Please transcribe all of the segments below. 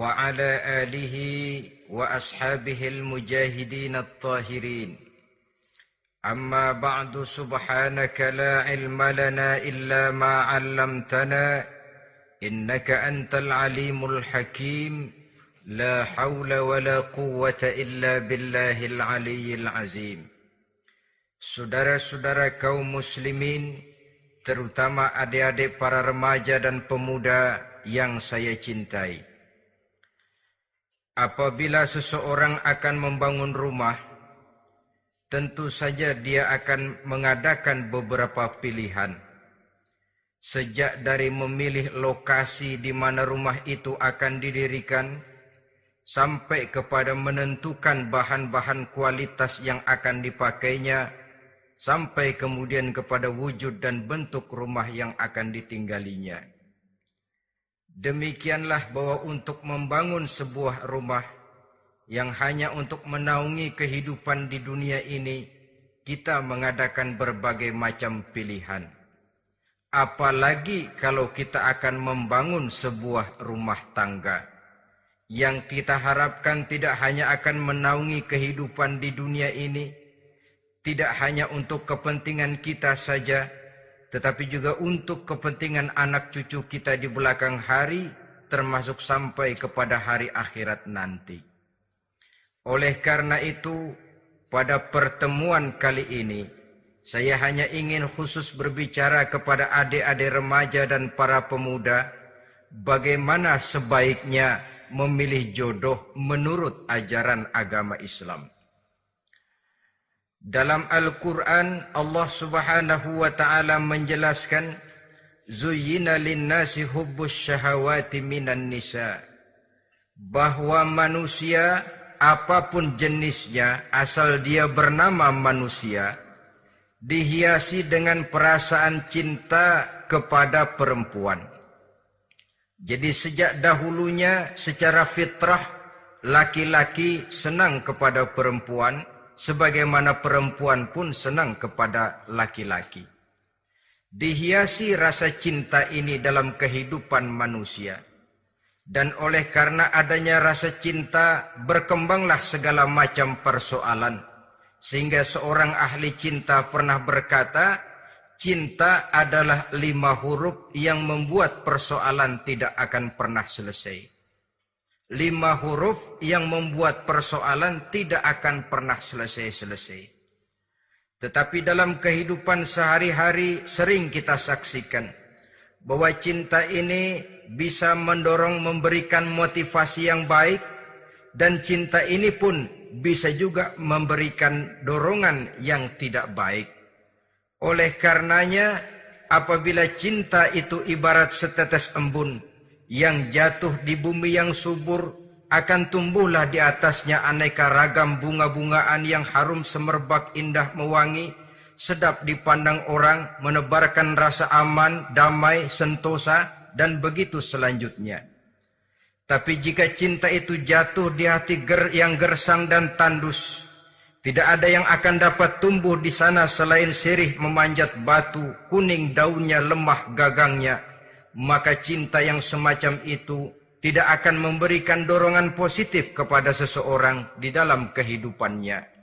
وعلى آله وأصحابه المجاهدين الطاهرين أما بعد سبحانك لا علم لنا إلا ما علمتنا إنك أنت العليم الحكيم لا حول ولا قوة إلا بالله العلي العظيم Saudara-saudara kaum muslimin, terutama adik-adik para remaja dan pemuda yang saya cintai. Apabila seseorang akan membangun rumah, tentu saja dia akan mengadakan beberapa pilihan. Sejak dari memilih lokasi di mana rumah itu akan didirikan, sampai kepada menentukan bahan-bahan kualitas yang akan dipakainya, sampai kemudian kepada wujud dan bentuk rumah yang akan ditinggalinya. Demikianlah bahwa untuk membangun sebuah rumah yang hanya untuk menaungi kehidupan di dunia ini, kita mengadakan berbagai macam pilihan. Apalagi kalau kita akan membangun sebuah rumah tangga yang kita harapkan tidak hanya akan menaungi kehidupan di dunia ini, tidak hanya untuk kepentingan kita saja, tetapi juga untuk kepentingan anak cucu kita di belakang hari, termasuk sampai kepada hari akhirat nanti. Oleh karena itu, pada pertemuan kali ini, saya hanya ingin khusus berbicara kepada adik-adik remaja dan para pemuda, bagaimana sebaiknya memilih jodoh menurut ajaran agama Islam. Dalam Al-Quran Allah subhanahu wa ta'ala menjelaskan Zuyyina linnasi hubbus syahawati minan nisa. Bahwa manusia apa pun jenisnya asal dia bernama manusia Dihiasi dengan perasaan cinta kepada perempuan. Jadi sejak dahulunya secara fitrah Laki-laki senang kepada perempuan sebagaimana perempuan pun senang kepada laki-laki. Dihiasi rasa cinta ini dalam kehidupan manusia. Dan oleh karena adanya rasa cinta, berkembanglah segala macam persoalan. Sehingga seorang ahli cinta pernah berkata, cinta adalah lima huruf yang membuat persoalan tidak akan pernah selesai lima huruf yang membuat persoalan tidak akan pernah selesai-selesai. Tetapi dalam kehidupan sehari-hari sering kita saksikan bahwa cinta ini bisa mendorong memberikan motivasi yang baik dan cinta ini pun bisa juga memberikan dorongan yang tidak baik. Oleh karenanya apabila cinta itu ibarat setetes embun yang jatuh di bumi yang subur akan tumbuhlah di atasnya aneka ragam bunga-bungaan yang harum semerbak indah mewangi, sedap dipandang orang, menebarkan rasa aman, damai, sentosa, dan begitu selanjutnya. Tapi jika cinta itu jatuh di hati ger yang gersang dan tandus, tidak ada yang akan dapat tumbuh di sana selain sirih memanjat batu, kuning daunnya, lemah gagangnya, maka cinta yang semacam itu tidak akan memberikan dorongan positif kepada seseorang di dalam kehidupannya.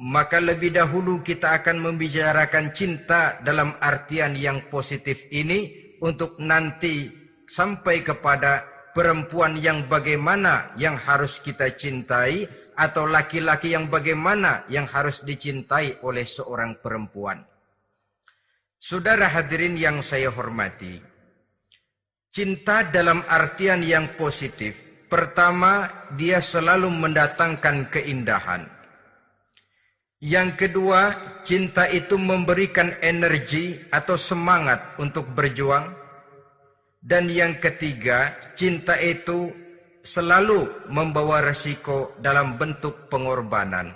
Maka lebih dahulu kita akan membicarakan cinta dalam artian yang positif ini untuk nanti sampai kepada perempuan yang bagaimana yang harus kita cintai atau laki-laki yang bagaimana yang harus dicintai oleh seorang perempuan. Saudara hadirin yang saya hormati, Cinta dalam artian yang positif. Pertama, dia selalu mendatangkan keindahan. Yang kedua, cinta itu memberikan energi atau semangat untuk berjuang. Dan yang ketiga, cinta itu selalu membawa resiko dalam bentuk pengorbanan.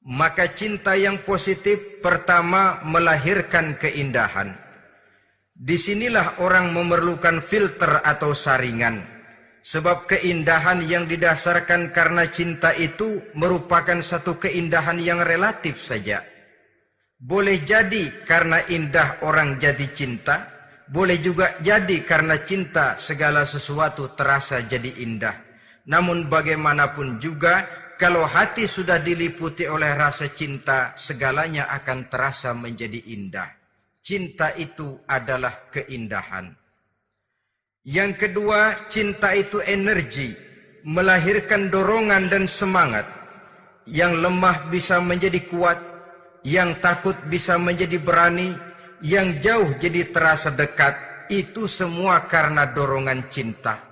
Maka cinta yang positif pertama melahirkan keindahan. Di sinilah orang memerlukan filter atau saringan. Sebab keindahan yang didasarkan karena cinta itu merupakan satu keindahan yang relatif saja. Boleh jadi karena indah orang jadi cinta, boleh juga jadi karena cinta segala sesuatu terasa jadi indah. Namun bagaimanapun juga kalau hati sudah diliputi oleh rasa cinta, segalanya akan terasa menjadi indah. Cinta itu adalah keindahan. Yang kedua, cinta itu energi, melahirkan dorongan dan semangat. Yang lemah bisa menjadi kuat, yang takut bisa menjadi berani, yang jauh jadi terasa dekat, itu semua karena dorongan cinta.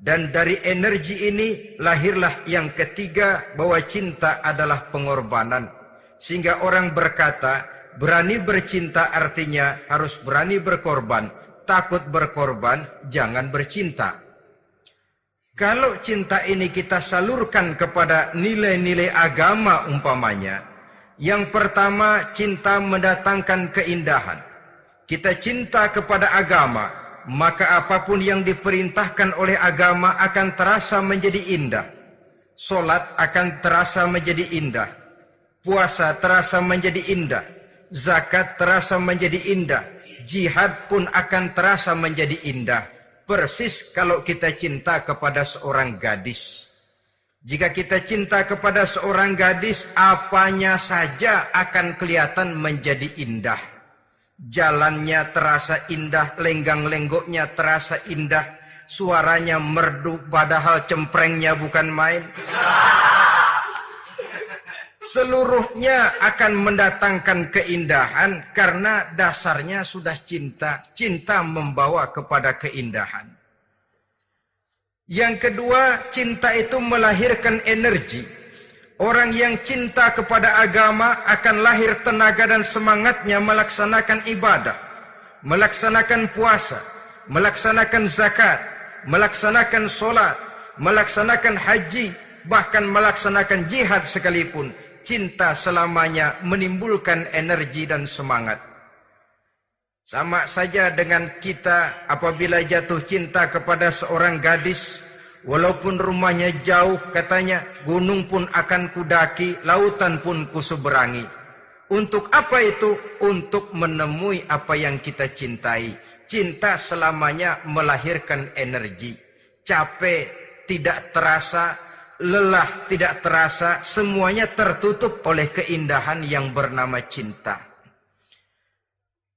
Dan dari energi ini lahirlah yang ketiga bahwa cinta adalah pengorbanan. Sehingga orang berkata, berani bercinta artinya harus berani berkorban. Takut berkorban, jangan bercinta. Kalau cinta ini kita salurkan kepada nilai-nilai agama umpamanya, yang pertama, cinta mendatangkan keindahan. Kita cinta kepada agama, maka apa pun yang diperintahkan oleh agama akan terasa menjadi indah. Solat akan terasa menjadi indah. Puasa terasa menjadi indah. Zakat terasa menjadi indah. Jihad pun akan terasa menjadi indah. Persis kalau kita cinta kepada seorang gadis. Jika kita cinta kepada seorang gadis, apanya saja akan kelihatan menjadi indah. Jalannya terasa indah, lenggang-lenggoknya terasa indah, suaranya merdu padahal cemprengnya bukan main. Seluruhnya akan mendatangkan keindahan karena dasarnya sudah cinta. Cinta membawa kepada keindahan. Yang kedua, cinta itu melahirkan energi. Orang yang cinta kepada agama akan lahir tenaga dan semangatnya melaksanakan ibadah, melaksanakan puasa, melaksanakan zakat, melaksanakan solat, melaksanakan haji, bahkan melaksanakan jihad sekalipun. Cinta selamanya menimbulkan energi dan semangat. Sama saja dengan kita apabila jatuh cinta kepada seorang gadis, walaupun rumahnya jauh katanya, gunung pun akan kudaki, lautan pun kuseberangi. Untuk apa itu? Untuk menemui apa yang kita cintai. Cinta selamanya melahirkan energi. Capek tidak terasa, lelah tidak terasa, semuanya tertutup oleh keindahan yang bernama cinta.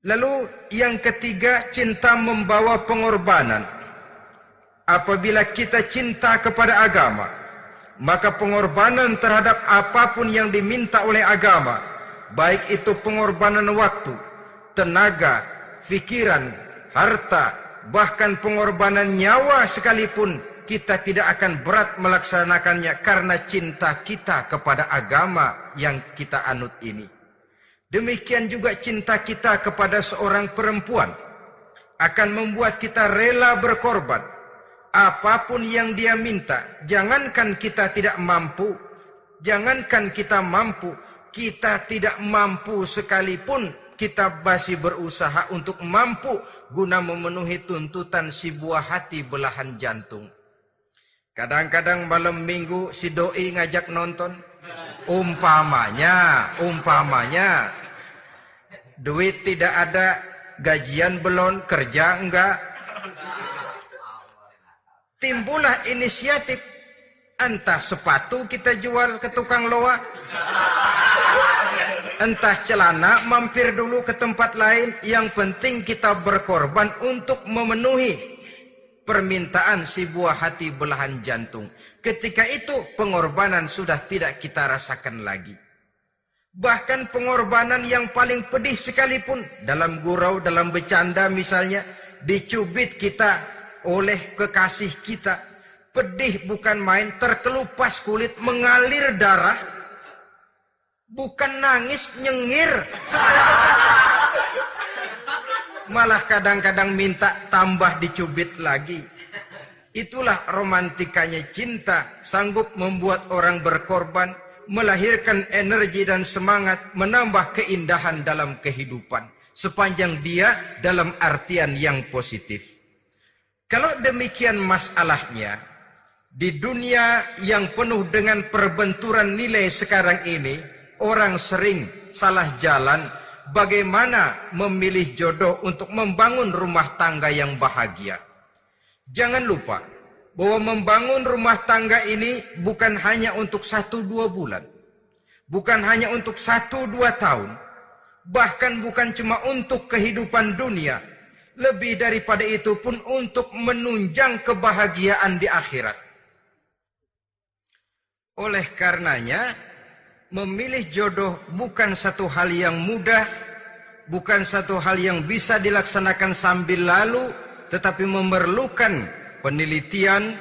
Lalu yang ketiga, cinta membawa pengorbanan. Apabila kita cinta kepada agama, maka pengorbanan terhadap apa pun yang diminta oleh agama, baik itu pengorbanan waktu, tenaga, pikiran, harta, bahkan pengorbanan nyawa sekalipun, kita tidak akan berat melaksanakannya karena cinta kita kepada agama yang kita anut ini. Demikian juga cinta kita kepada seorang perempuan akan membuat kita rela berkorban. Apa pun yang dia minta, jangankan kita tidak mampu, jangankan kita mampu, kita tidak mampu sekalipun kita masih berusaha untuk mampu guna memenuhi tuntutan si buah hati belahan jantung. Kadang-kadang malam minggu si doi ngajak nonton. Umpamanya, umpamanya Duit tidak ada, gajian belum, kerja enggak. Timbullah inisiatif. Entah sepatu kita jual ke tukang loa. Entah celana mampir dulu ke tempat lain. Yang penting kita berkorban untuk memenuhi permintaan si buah hati belahan jantung. Ketika itu pengorbanan sudah tidak kita rasakan lagi. Bahkan pengorbanan yang paling pedih sekalipun. Dalam gurau, dalam bercanda misalnya. Dicubit kita oleh kekasih kita. Pedih bukan main. Terkelupas kulit. Mengalir darah. Bukan nangis, nyengir. Malah kadang-kadang minta tambah dicubit lagi. Itulah romantikanya cinta, sanggup membuat orang berkorban, melahirkan energi dan semangat, menambah keindahan dalam kehidupan. Sepanjang dia dalam artian yang positif. Kalau demikian masalahnya, di dunia yang penuh dengan perbenturan nilai sekarang ini, orang sering salah jalan bagaimana memilih jodoh untuk membangun rumah tangga yang bahagia. Jangan lupa bahwa membangun rumah tangga ini bukan hanya untuk satu dua bulan. Bukan hanya untuk satu dua tahun. Bahkan bukan cuma untuk kehidupan dunia. Lebih daripada itu pun untuk menunjang kebahagiaan di akhirat. Oleh karenanya, memilih jodoh bukan satu hal yang mudah, bukan satu hal yang bisa dilaksanakan sambil lalu, tetapi memerlukan penelitian,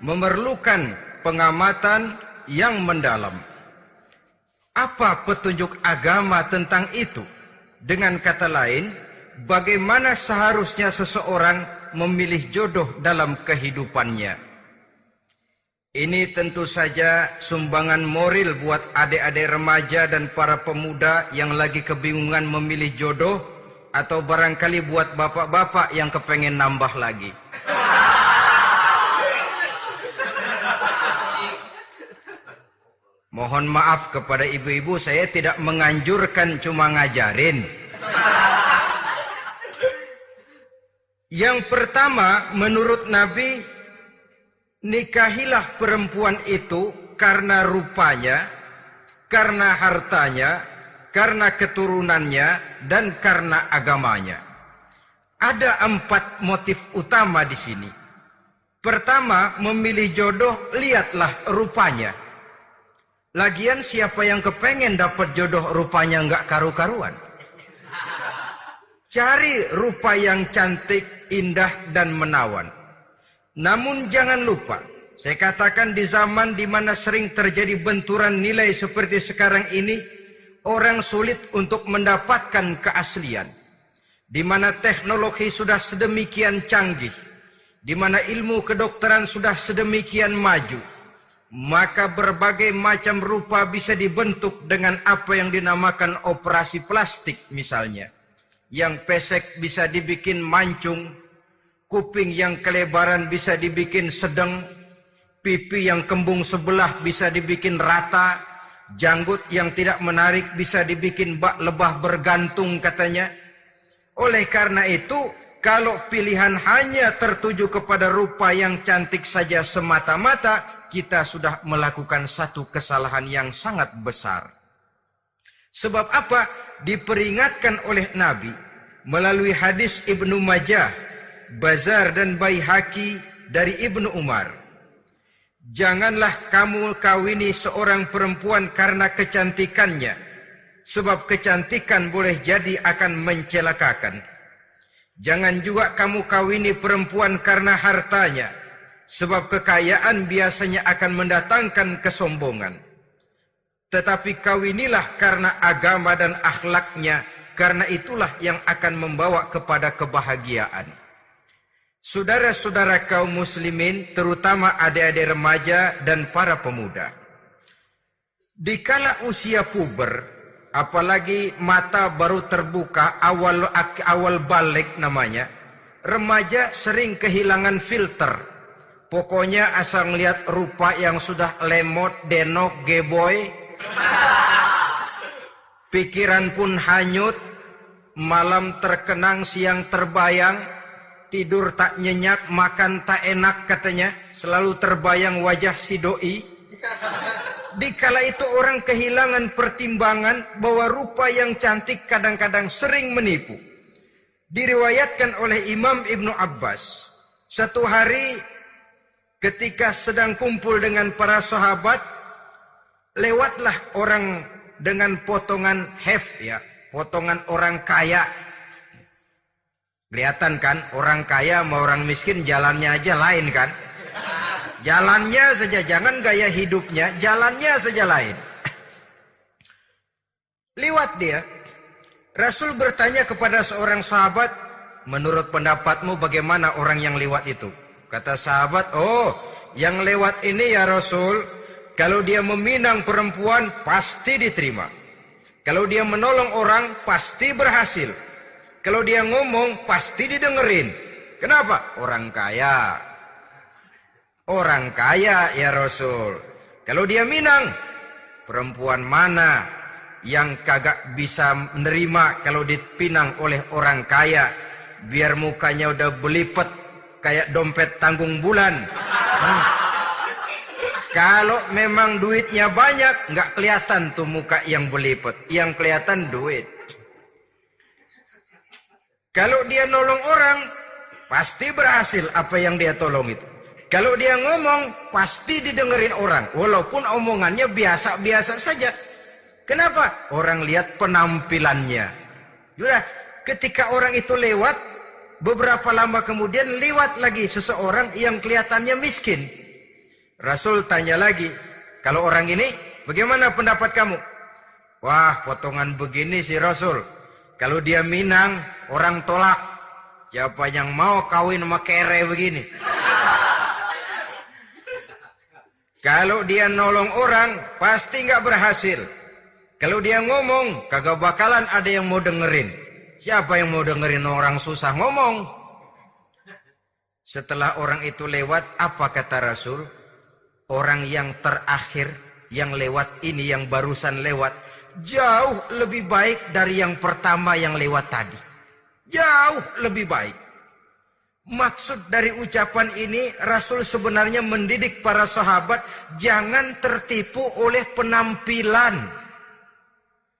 memerlukan pengamatan yang mendalam. Apa petunjuk agama tentang itu? Dengan kata lain, bagaimana seharusnya seseorang memilih jodoh dalam kehidupannya? Ini tentu saja sumbangan moral buat adik-adik remaja dan para pemuda yang lagi kebingungan memilih jodoh atau barangkali buat bapak-bapak yang kepengen nambah lagi. Mohon maaf kepada ibu-ibu saya tidak menganjurkan cuma ngajarin. Yang pertama menurut Nabi Nikahilah perempuan itu karena rupanya, karena hartanya, karena keturunannya, dan karena agamanya. Ada empat motif utama di sini. Pertama, memilih jodoh, lihatlah rupanya. Lagian siapa yang kepengen dapat jodoh rupanya nggak karu-karuan? Cari rupa yang cantik, indah, dan menawan. Namun jangan lupa, saya katakan di zaman di mana sering terjadi benturan nilai seperti sekarang ini, orang sulit untuk mendapatkan keaslian. Di mana teknologi sudah sedemikian canggih, di mana ilmu kedokteran sudah sedemikian maju, maka berbagai macam rupa bisa dibentuk dengan apa yang dinamakan operasi plastik misalnya. Yang pesek bisa dibikin mancung, Kuping yang kelebaran bisa dibikin sedang. Pipi yang kembung sebelah bisa dibikin rata. Janggut yang tidak menarik bisa dibikin bak lebah bergantung katanya. Oleh karena itu, kalau pilihan hanya tertuju kepada rupa yang cantik saja semata-mata, kita sudah melakukan satu kesalahan yang sangat besar. Sebab apa? Diperingatkan oleh Nabi melalui hadis Ibnu Majah Bazar dan Baihaki dari Ibnu Umar. Janganlah kamu kawini seorang perempuan karena kecantikannya. Sebab kecantikan boleh jadi akan mencelakakan. Jangan juga kamu kawini perempuan karena hartanya. Sebab kekayaan biasanya akan mendatangkan kesombongan. Tetapi kawinilah karena agama dan akhlaknya. Karena itulah yang akan membawa kepada kebahagiaan. Saudara-saudara kaum muslimin, terutama adik-adik remaja dan para pemuda. Dikala usia puber, apalagi mata baru terbuka, awal awal balik namanya, remaja sering kehilangan filter. Pokoknya asal lihat rupa yang sudah lemot, denok, geboy, pikiran pun hanyut, malam terkenang, siang terbayang, tidur tak nyenyak, makan tak enak katanya, selalu terbayang wajah si doi. Dikala itu orang kehilangan pertimbangan bahwa rupa yang cantik kadang-kadang sering menipu. Diriwayatkan oleh Imam Ibnu Abbas. Satu hari ketika sedang kumpul dengan para sahabat, lewatlah orang dengan potongan hef ya, potongan orang kaya Kelihatan kan orang kaya sama orang miskin jalannya aja lain kan. Jalannya saja jangan gaya hidupnya, jalannya saja lain. Liwat dia. Rasul bertanya kepada seorang sahabat, menurut pendapatmu bagaimana orang yang lewat itu? Kata sahabat, oh yang lewat ini ya Rasul, kalau dia meminang perempuan pasti diterima. Kalau dia menolong orang pasti berhasil. Kalau dia ngomong pasti didengerin. Kenapa? Orang kaya. Orang kaya ya Rasul. Kalau dia minang, perempuan mana yang kagak bisa menerima kalau dipinang oleh orang kaya. Biar mukanya udah belipet kayak dompet tanggung bulan. Hmm. Kalau memang duitnya banyak, nggak kelihatan tuh muka yang belipet. Yang kelihatan duit. Kalau dia nolong orang, pasti berhasil apa yang dia tolong itu. Kalau dia ngomong, pasti didengerin orang. Walaupun omongannya biasa-biasa saja. Kenapa? Orang lihat penampilannya. Sudah, ketika orang itu lewat, beberapa lama kemudian lewat lagi seseorang yang kelihatannya miskin. Rasul tanya lagi, kalau orang ini, bagaimana pendapat kamu? Wah, potongan begini si Rasul. Kalau dia Minang, orang tolak. Siapa yang mau kawin sama kere begini? Kalau dia nolong orang, pasti nggak berhasil. Kalau dia ngomong, kagak bakalan ada yang mau dengerin. Siapa yang mau dengerin orang susah ngomong? Setelah orang itu lewat, apa kata Rasul? Orang yang terakhir, yang lewat ini, yang barusan lewat, jauh lebih baik dari yang pertama yang lewat tadi. Jauh lebih baik. Maksud dari ucapan ini Rasul sebenarnya mendidik para sahabat jangan tertipu oleh penampilan.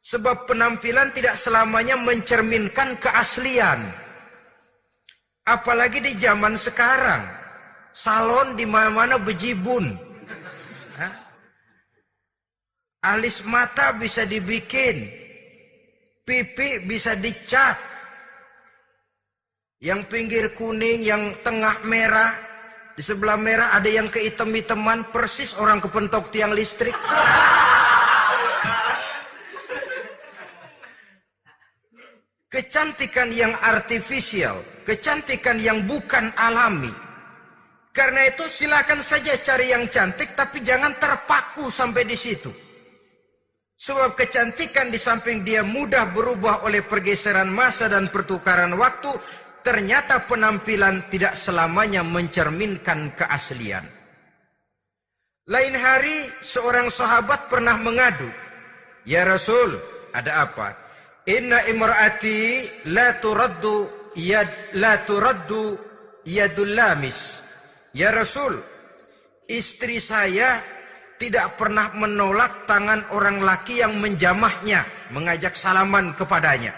Sebab penampilan tidak selamanya mencerminkan keaslian. Apalagi di zaman sekarang. Salon di mana-mana bejibun. Alis mata bisa dibikin. Pipi bisa dicat. Yang pinggir kuning, yang tengah merah. Di sebelah merah ada yang kehitam-hitaman. Persis orang kepentok tiang listrik. Kecantikan yang artifisial. Kecantikan yang bukan alami. Karena itu silakan saja cari yang cantik. Tapi jangan terpaku sampai di situ. Sebab kecantikan di samping dia mudah berubah oleh pergeseran masa dan pertukaran waktu, ternyata penampilan tidak selamanya mencerminkan keaslian. Lain hari seorang sahabat pernah mengadu, "Ya Rasul, ada apa? Inna imraati la turaddu yad la turaddu yadul lamis." Ya Rasul, istri saya tidak pernah menolak tangan orang laki yang menjamahnya, mengajak salaman kepadanya.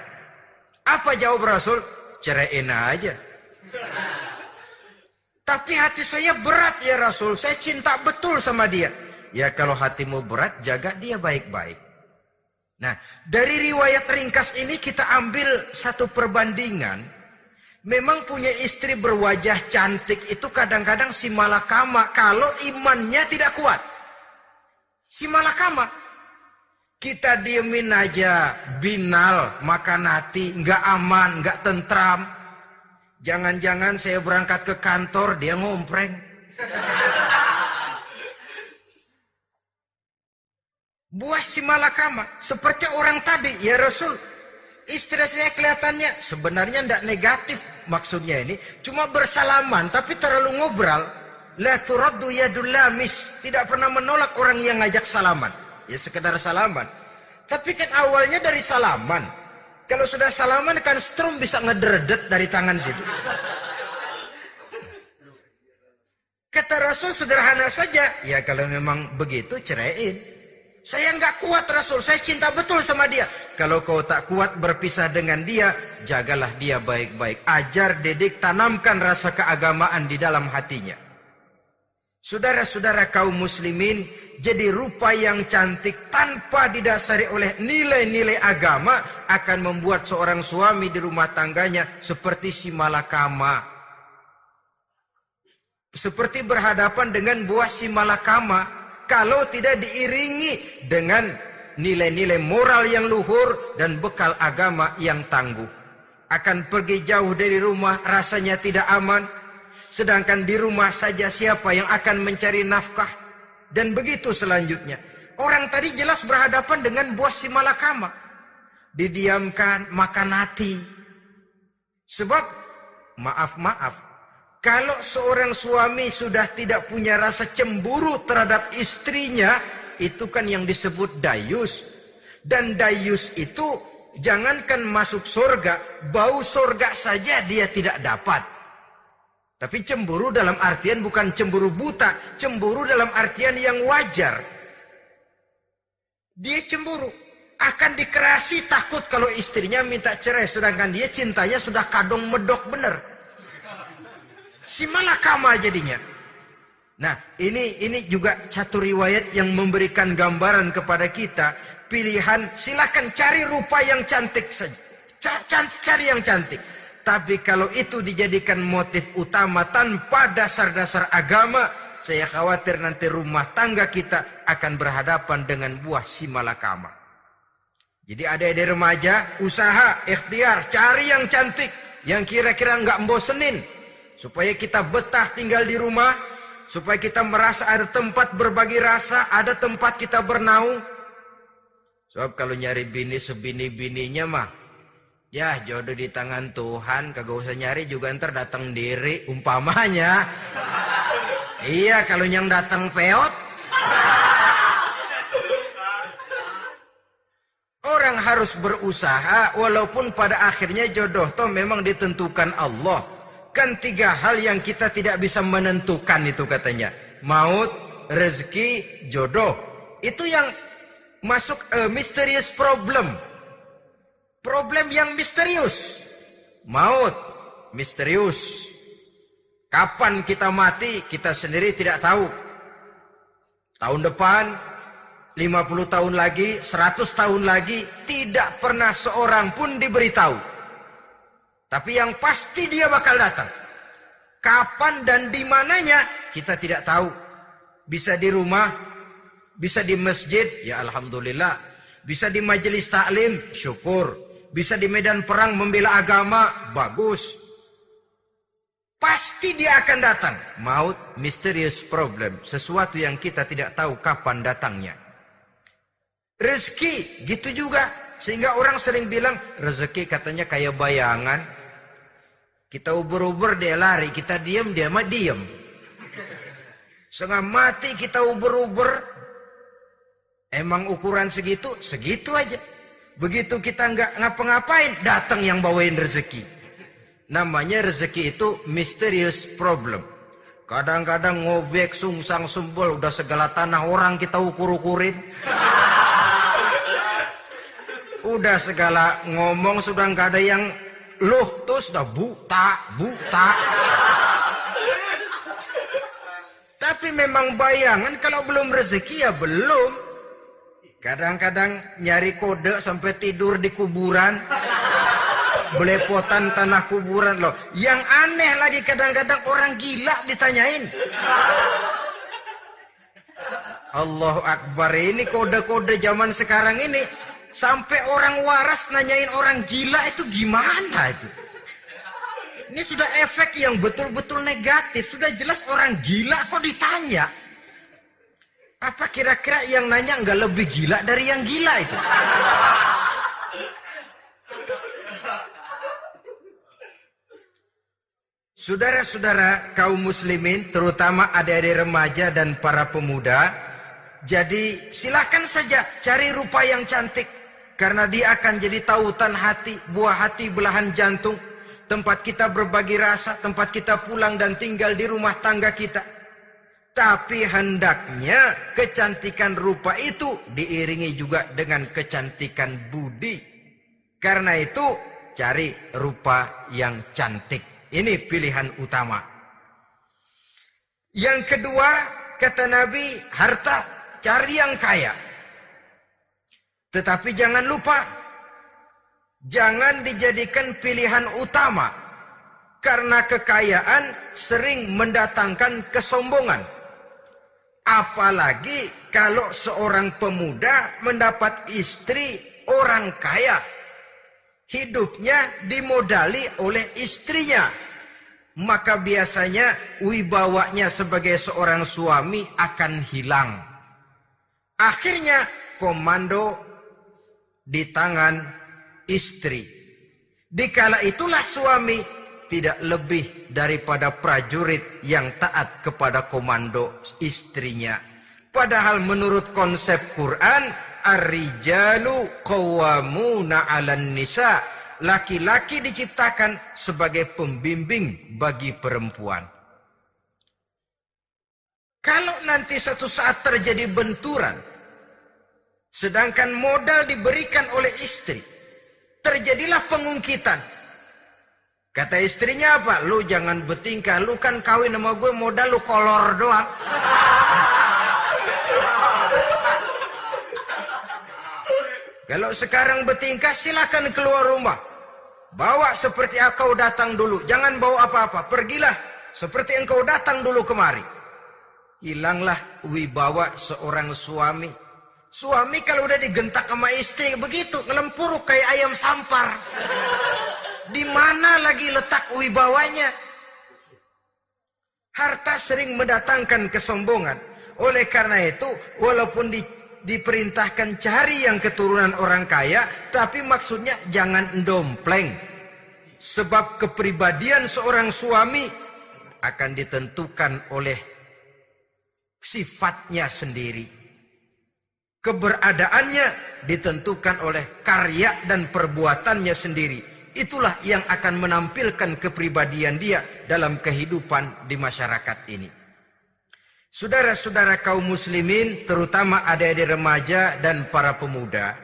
Apa jawab Rasul? Ceraiin aja. Tapi hati saya berat ya Rasul, saya cinta betul sama dia. Ya kalau hatimu berat, jaga dia baik-baik. Nah, dari riwayat ringkas ini kita ambil satu perbandingan. Memang punya istri berwajah cantik itu kadang-kadang si malakama kalau imannya tidak kuat. Si malakama. Kita diemin aja, binal, makan hati, nggak aman, nggak tentram. Jangan-jangan saya berangkat ke kantor, dia ngompreng. Buah si malakama, seperti orang tadi, ya Rasul. Istri saya kelihatannya sebenarnya tidak negatif maksudnya ini. Cuma bersalaman, tapi terlalu ngobrol. La turaddu yadul lamis. Tidak pernah menolak orang yang ngajak salaman. Ya sekedar salaman. Tapi kan awalnya dari salaman. Kalau sudah salaman kan strum bisa ngederdet dari tangan situ. Kata Rasul sederhana saja. Ya kalau memang begitu ceraiin. Saya nggak kuat Rasul, saya cinta betul sama dia. Kalau kau tak kuat berpisah dengan dia, jagalah dia baik-baik. Ajar, didik, tanamkan rasa keagamaan di dalam hatinya. Saudara-saudara kaum muslimin, jadi rupa yang cantik tanpa didasari oleh nilai-nilai agama akan membuat seorang suami di rumah tangganya seperti si malakama. Seperti berhadapan dengan buah si malakama kalau tidak diiringi dengan nilai-nilai moral yang luhur dan bekal agama yang tangguh. akan pergi jauh dari rumah rasanya tidak aman. Sedangkan di rumah saja siapa yang akan mencari nafkah. Dan begitu selanjutnya. Orang tadi jelas berhadapan dengan buah si malakama. Didiamkan, makan hati. Sebab, maaf-maaf. Kalau seorang suami sudah tidak punya rasa cemburu terhadap istrinya. Itu kan yang disebut dayus. Dan dayus itu jangankan masuk surga. Bau surga saja dia tidak dapat. Tapi cemburu dalam artian bukan cemburu buta. Cemburu dalam artian yang wajar. Dia cemburu. Akan dikerasi takut kalau istrinya minta cerai. Sedangkan dia cintanya sudah kadung medok bener. Si malakama jadinya. Nah ini ini juga satu riwayat yang memberikan gambaran kepada kita. Pilihan silakan cari rupa yang cantik saja. Cari yang cantik. Tapi kalau itu dijadikan motif utama tanpa dasar-dasar agama, saya khawatir nanti rumah tangga kita akan berhadapan dengan buah si malakama. Jadi ada adik remaja, usaha, ikhtiar, cari yang cantik. Yang kira-kira nggak membosenin. Supaya kita betah tinggal di rumah. Supaya kita merasa ada tempat berbagi rasa, ada tempat kita bernaung. Sebab kalau nyari bini sebini-bininya mah, Ya jodoh di tangan Tuhan, kagak usah nyari juga ntar datang diri umpamanya. iya kalau yang datang peot. Orang harus berusaha walaupun pada akhirnya jodoh toh memang ditentukan Allah. Kan tiga hal yang kita tidak bisa menentukan itu katanya. Maut, rezeki, jodoh. Itu yang masuk uh, mysterious problem. Problem yang misterius. Maut, misterius. Kapan kita mati, kita sendiri tidak tahu. Tahun depan, 50 tahun lagi, 100 tahun lagi, tidak pernah seorang pun diberitahu. Tapi yang pasti dia bakal datang. Kapan dan di mananya, kita tidak tahu. Bisa di rumah, bisa di masjid, ya Alhamdulillah. Bisa di majelis taklim, syukur bisa di medan perang membela agama, bagus. Pasti dia akan datang. Maut, mysterious problem. Sesuatu yang kita tidak tahu kapan datangnya. Rezeki, gitu juga. Sehingga orang sering bilang, rezeki katanya kayak bayangan. Kita ubur-ubur, dia lari. Kita diam, dia mah diam. Setengah mati kita ubur-ubur. Emang ukuran segitu? Segitu aja. Begitu kita nggak ngapa-ngapain, datang yang bawain rezeki. Namanya rezeki itu mysterious problem. Kadang-kadang ngobek, sungsang, sumbul, udah segala tanah orang kita ukur-ukurin. Udah segala ngomong sudah nggak ada yang loh tuh sudah buta, buta. Tapi memang bayangan kalau belum rezeki ya belum. Kadang-kadang nyari kode sampai tidur di kuburan. Belepotan tanah kuburan loh. Yang aneh lagi kadang-kadang orang gila ditanyain. Allahu Akbar ini kode-kode zaman sekarang ini. Sampai orang waras nanyain orang gila itu gimana itu. Ini sudah efek yang betul-betul negatif. Sudah jelas orang gila kok ditanya. Apa kira-kira yang nanya nggak lebih gila dari yang gila itu? Saudara-saudara kaum muslimin, terutama adik-adik remaja dan para pemuda, jadi silakan saja cari rupa yang cantik. Karena dia akan jadi tautan hati, buah hati belahan jantung. Tempat kita berbagi rasa, tempat kita pulang dan tinggal di rumah tangga kita. Tapi hendaknya kecantikan rupa itu diiringi juga dengan kecantikan budi. Karena itu cari rupa yang cantik. Ini pilihan utama. Yang kedua, kata Nabi, harta cari yang kaya. Tetapi jangan lupa, jangan dijadikan pilihan utama. Karena kekayaan sering mendatangkan kesombongan. Apalagi kalau seorang pemuda mendapat istri orang kaya. hidupnya dimodali oleh istrinya. Maka biasanya wibawanya sebagai seorang suami akan hilang. Akhirnya komando di tangan istri. Dikala itulah suami tidak lebih daripada prajurit yang taat kepada komando istrinya. Padahal menurut konsep Quran, Ar-rijalu qawwamuna 'alan nisa. Laki-laki diciptakan sebagai pembimbing bagi perempuan. Kalau nanti suatu saat terjadi benturan, sedangkan modal diberikan oleh istri, terjadilah pengungkitan. Kata istrinya apa? Lu jangan bertingkah, lu kan kawin sama gue modal lu kolor doang. Kalau sekarang bertingkah silakan keluar rumah. Bawa seperti engkau datang dulu. Jangan bawa apa-apa. Pergilah seperti engkau datang dulu kemari. Hilanglah wibawa seorang suami. Suami kalau udah digentak sama istri begitu. Ngelempuruk kayak ayam sampar. Di mana lagi letak wibawanya? Harta sering mendatangkan kesombongan. Oleh karena itu, walaupun di diperintahkan cari yang keturunan orang kaya, tapi maksudnya jangan dompleng. Sebab kepribadian seorang suami akan ditentukan oleh sifatnya sendiri. Keberadaannya ditentukan oleh karya dan perbuatannya sendiri. Itulah yang akan menampilkan kepribadian dia dalam kehidupan di masyarakat ini. Saudara-saudara kaum muslimin, terutama adik-adik remaja dan para pemuda.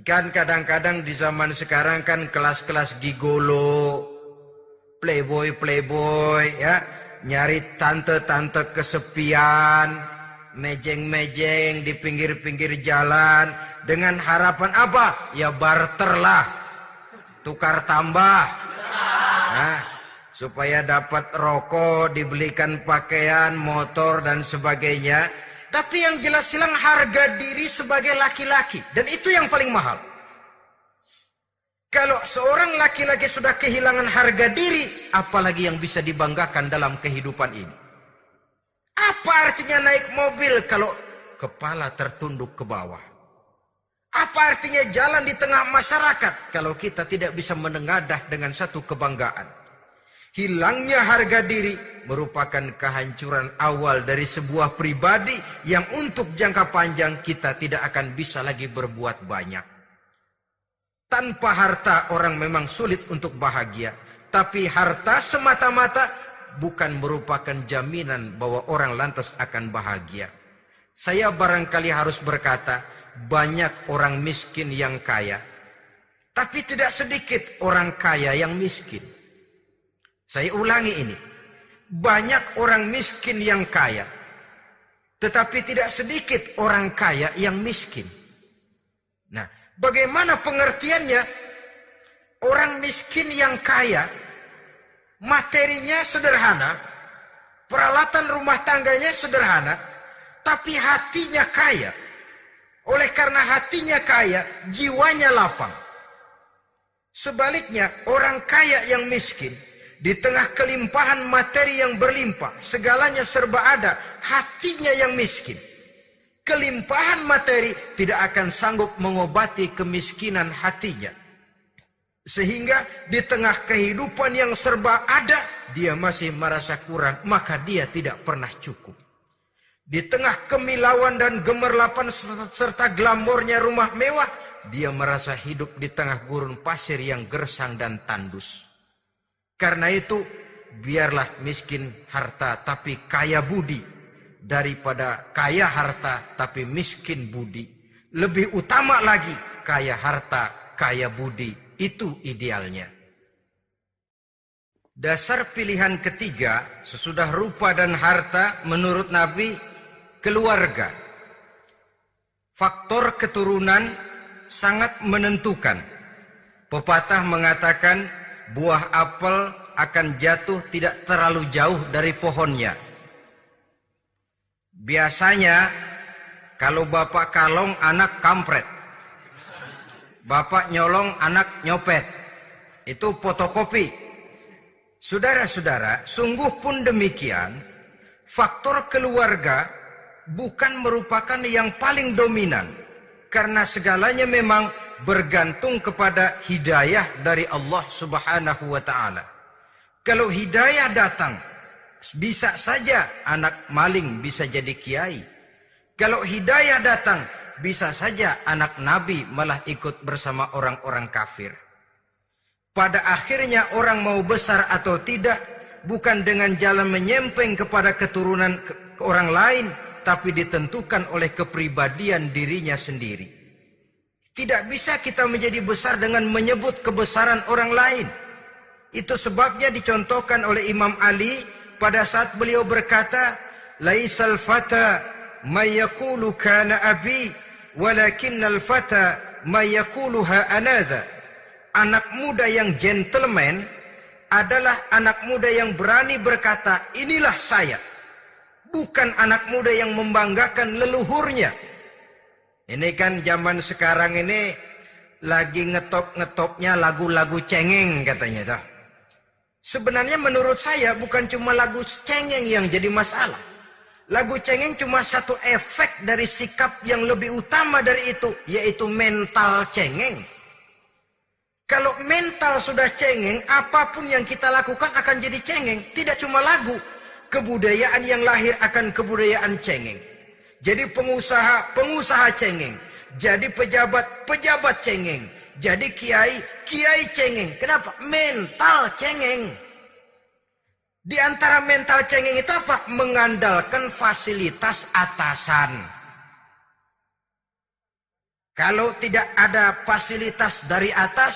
Kan kadang-kadang di zaman sekarang kan kelas-kelas gigolo, playboy-playboy, ya. Nyari tante-tante kesepian, mejeng-mejeng di pinggir-pinggir jalan. Dengan harapan apa? Ya barterlah. Tukar tambah. Nah, supaya dapat rokok, dibelikan pakaian, motor dan sebagainya. Tapi yang jelas hilang harga diri sebagai laki-laki dan itu yang paling mahal. Kalau seorang laki-laki sudah kehilangan harga diri, apalagi yang bisa dibanggakan dalam kehidupan ini? Apa artinya naik mobil kalau kepala tertunduk ke bawah? Apa artinya jalan di tengah masyarakat kalau kita tidak bisa menengadah dengan satu kebanggaan? Hilangnya harga diri merupakan kehancuran awal dari sebuah pribadi yang untuk jangka panjang kita tidak akan bisa lagi berbuat banyak. Tanpa harta orang memang sulit untuk bahagia. Tapi harta semata-mata bukan merupakan jaminan bahwa orang lantas akan bahagia. Saya barangkali harus berkata, banyak orang miskin yang kaya. Tapi tidak sedikit orang kaya yang miskin. Saya ulangi ini. Banyak orang miskin yang kaya. Tetapi tidak sedikit orang kaya yang miskin. Nah, bagaimana pengertiannya? Orang miskin yang kaya, materinya sederhana, peralatan rumah tangganya sederhana, tapi hatinya kaya. Oleh karena hatinya kaya, jiwanya lapang. Sebaliknya, orang kaya yang miskin, di tengah kelimpahan materi yang berlimpah, segalanya serba ada, hatinya yang miskin. Kelimpahan materi tidak akan sanggup mengobati kemiskinan hatinya. Sehingga di tengah kehidupan yang serba ada, dia masih merasa kurang, maka dia tidak pernah cukup. Di tengah kemilauan dan gemerlapan serta glamornya rumah mewah, dia merasa hidup di tengah gurun pasir yang gersang dan tandus. Karena itu, biarlah miskin harta tapi kaya budi daripada kaya harta tapi miskin budi. Lebih utama lagi kaya harta, kaya budi. Itu idealnya. Dasar pilihan ketiga sesudah rupa dan harta menurut Nabi keluarga. Faktor keturunan sangat menentukan. Pepatah mengatakan buah apel akan jatuh tidak terlalu jauh dari pohonnya. Biasanya kalau bapak kalong anak kampret. Bapak nyolong, anak nyopet. Itu fotokopi. Saudara-saudara, sungguh pun demikian, faktor keluarga bukan merupakan yang paling dominan. Karena segalanya memang bergantung kepada hidayah dari Allah subhanahu wa ta'ala. Kalau hidayah datang, bisa saja anak maling bisa jadi kiai. Kalau hidayah datang, bisa saja anak nabi malah ikut bersama orang-orang kafir. Pada akhirnya orang mau besar atau tidak, bukan dengan jalan menyempeng kepada keturunan ke orang lain, tapi ditentukan oleh kepribadian dirinya sendiri. Tidak bisa kita menjadi besar dengan menyebut kebesaran orang lain. Itu sebabnya dicontohkan oleh Imam Ali pada saat beliau berkata, "Laisal fata mayakulu kana abi, walakinnal fata mayakuluha anadha." Anak muda yang gentleman adalah anak muda yang berani berkata, "Inilah saya." Bukan anak muda yang membanggakan leluhurnya. Ini kan zaman sekarang ini lagi ngetop-ngetopnya lagu-lagu cengeng katanya. Dah. Sebenarnya menurut saya bukan cuma lagu cengeng yang jadi masalah. Lagu cengeng cuma satu efek dari sikap yang lebih utama dari itu, yaitu mental cengeng. Kalau mental sudah cengeng, apa pun yang kita lakukan akan jadi cengeng. Tidak cuma lagu, kebudayaan yang lahir akan kebudayaan cengeng. Jadi pengusaha, pengusaha cengeng. Jadi pejabat, pejabat cengeng. Jadi kiai, kiai cengeng. Kenapa? Mental cengeng. Di antara mental cengeng itu apa? Mengandalkan fasilitas atasan. Kalau tidak ada fasilitas dari atas,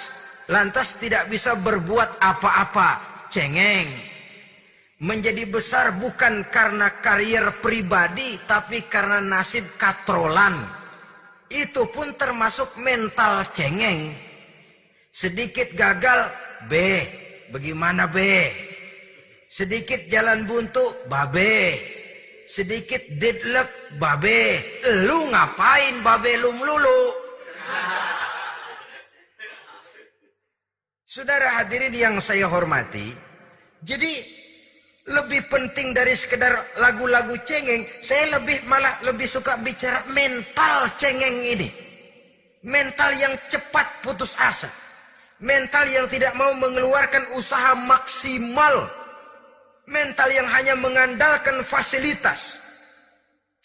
lantas tidak bisa berbuat apa-apa. Cengeng. Menjadi besar bukan karena karier pribadi, tapi karena nasib katrolan. Itu pun termasuk mental cengeng. Sedikit gagal, B. Bagaimana B? Sedikit jalan buntu, babe. Sedikit deadlock, babe. Lu ngapain babe lu melulu? Saudara hadirin yang saya hormati, jadi lebih penting dari sekedar lagu-lagu cengeng, saya lebih malah lebih suka bicara mental cengeng ini. Mental yang cepat putus asa. Mental yang tidak mau mengeluarkan usaha maksimal. Mental yang hanya mengandalkan fasilitas.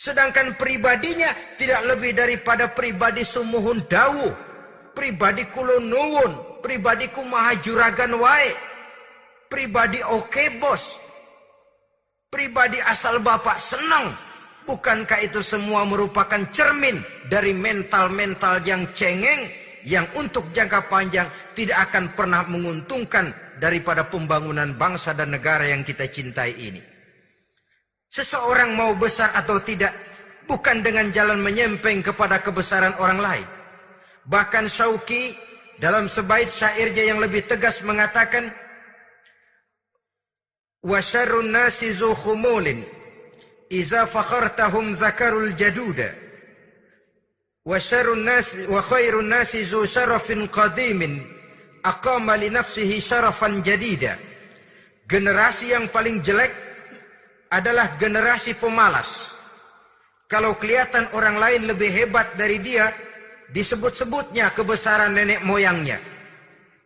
Sedangkan pribadinya tidak lebih daripada pribadi sumuhun dawu. Pribadi kulonuwun. Pribadi kumahajuragan wae. Pribadi oke okay, bos pribadi asal bapak senang. Bukankah itu semua merupakan cermin dari mental-mental yang cengeng yang untuk jangka panjang tidak akan pernah menguntungkan daripada pembangunan bangsa dan negara yang kita cintai ini. Seseorang mau besar atau tidak bukan dengan jalan menyempeng kepada kebesaran orang lain. Bahkan Syauqi dalam sebaik syairnya yang lebih tegas mengatakan wa syarrun nasi zu khumulin. Iza fakhartahum zakarul jaduda. Wa syarrun nasi wa khairun nasi zu syarafin qadimin. Aqama li nafsihi syarafan jadida. Generasi yang paling jelek adalah generasi pemalas. Kalau kelihatan orang lain lebih hebat dari dia disebut-sebutnya kebesaran nenek moyangnya.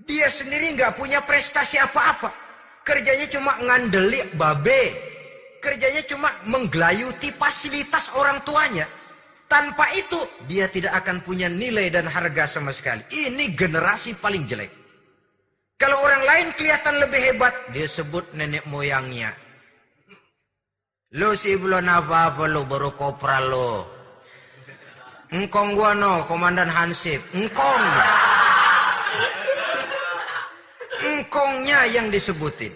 Dia sendiri nggak punya prestasi apa-apa Kerjanya cuma ngandeli babe. Kerjanya cuma menggelayuti fasilitas orang tuanya. Tanpa itu, dia tidak akan punya nilai dan harga sama sekali. Ini generasi paling jelek. Kalau orang lain kelihatan lebih hebat, dia sebut nenek moyangnya. Lo sih belum apa-apa lo, baru kopral lo. Engkong gua no, komandan Hansip. Engkong engkongnya yang disebutin.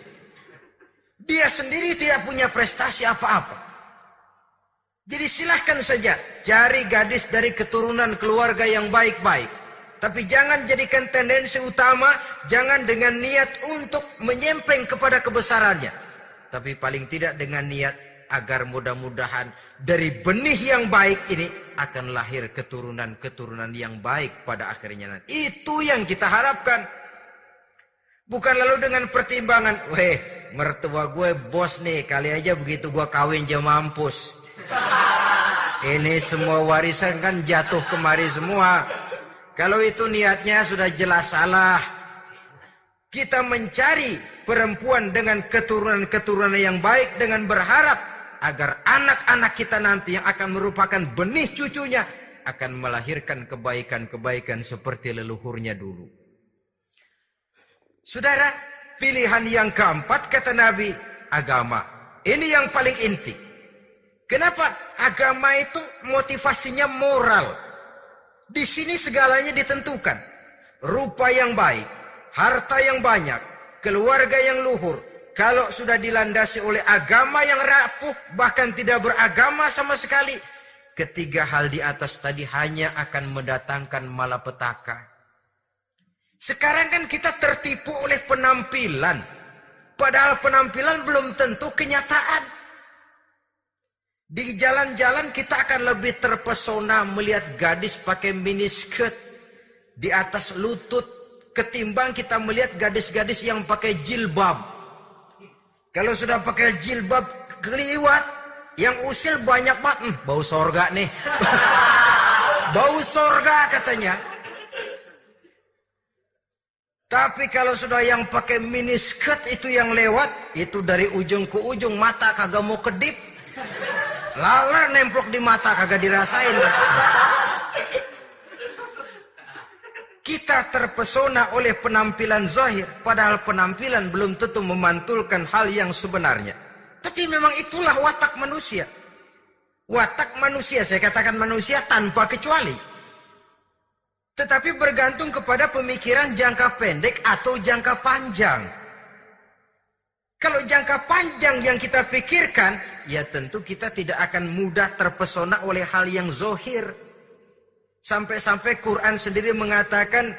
Dia sendiri tidak punya prestasi apa-apa. Jadi silahkan saja cari gadis dari keturunan keluarga yang baik-baik. Tapi jangan jadikan tendensi utama, jangan dengan niat untuk menyempeng kepada kebesarannya. Tapi paling tidak dengan niat agar mudah-mudahan dari benih yang baik ini akan lahir keturunan-keturunan yang baik pada akhirnya. Itu yang kita harapkan. Bukan lalu dengan pertimbangan, weh, mertua gue bos nih, kali aja begitu gue kawin jam mampus. Ini semua warisan kan jatuh kemari semua. Kalau itu niatnya sudah jelas salah. Kita mencari perempuan dengan keturunan-keturunan yang baik dengan berharap agar anak-anak kita nanti yang akan merupakan benih cucunya akan melahirkan kebaikan-kebaikan seperti leluhurnya dulu. Saudara, pilihan yang keempat kata Nabi, agama. Ini yang paling inti. Kenapa? Agama itu motivasinya moral. Di sini segalanya ditentukan. Rupa yang baik, harta yang banyak, keluarga yang luhur. Kalau sudah dilandasi oleh agama yang rapuh, bahkan tidak beragama sama sekali. Ketiga hal di atas tadi hanya akan mendatangkan malapetaka. Sekarang kan kita tertipu oleh penampilan. Padahal penampilan belum tentu kenyataan. Di jalan-jalan kita akan lebih terpesona melihat gadis pakai miniskirt di atas lutut ketimbang kita melihat gadis-gadis yang pakai jilbab. Kalau sudah pakai jilbab keliwat, yang usil banyak banget, hmm, bau sorga nih. bau sorga katanya. Tapi kalau sudah yang pakai miniskirt itu yang lewat, itu dari ujung ke ujung mata kagak mau kedip. Lalar nemplok di mata kagak dirasain. Kita terpesona oleh penampilan zahir, padahal penampilan belum tentu memantulkan hal yang sebenarnya. Tapi memang itulah watak manusia. Watak manusia, saya katakan manusia tanpa kecuali. Tetapi bergantung kepada pemikiran jangka pendek atau jangka panjang. Kalau jangka panjang yang kita pikirkan, ya tentu kita tidak akan mudah terpesona oleh hal yang zohir. Sampai-sampai Quran sendiri mengatakan,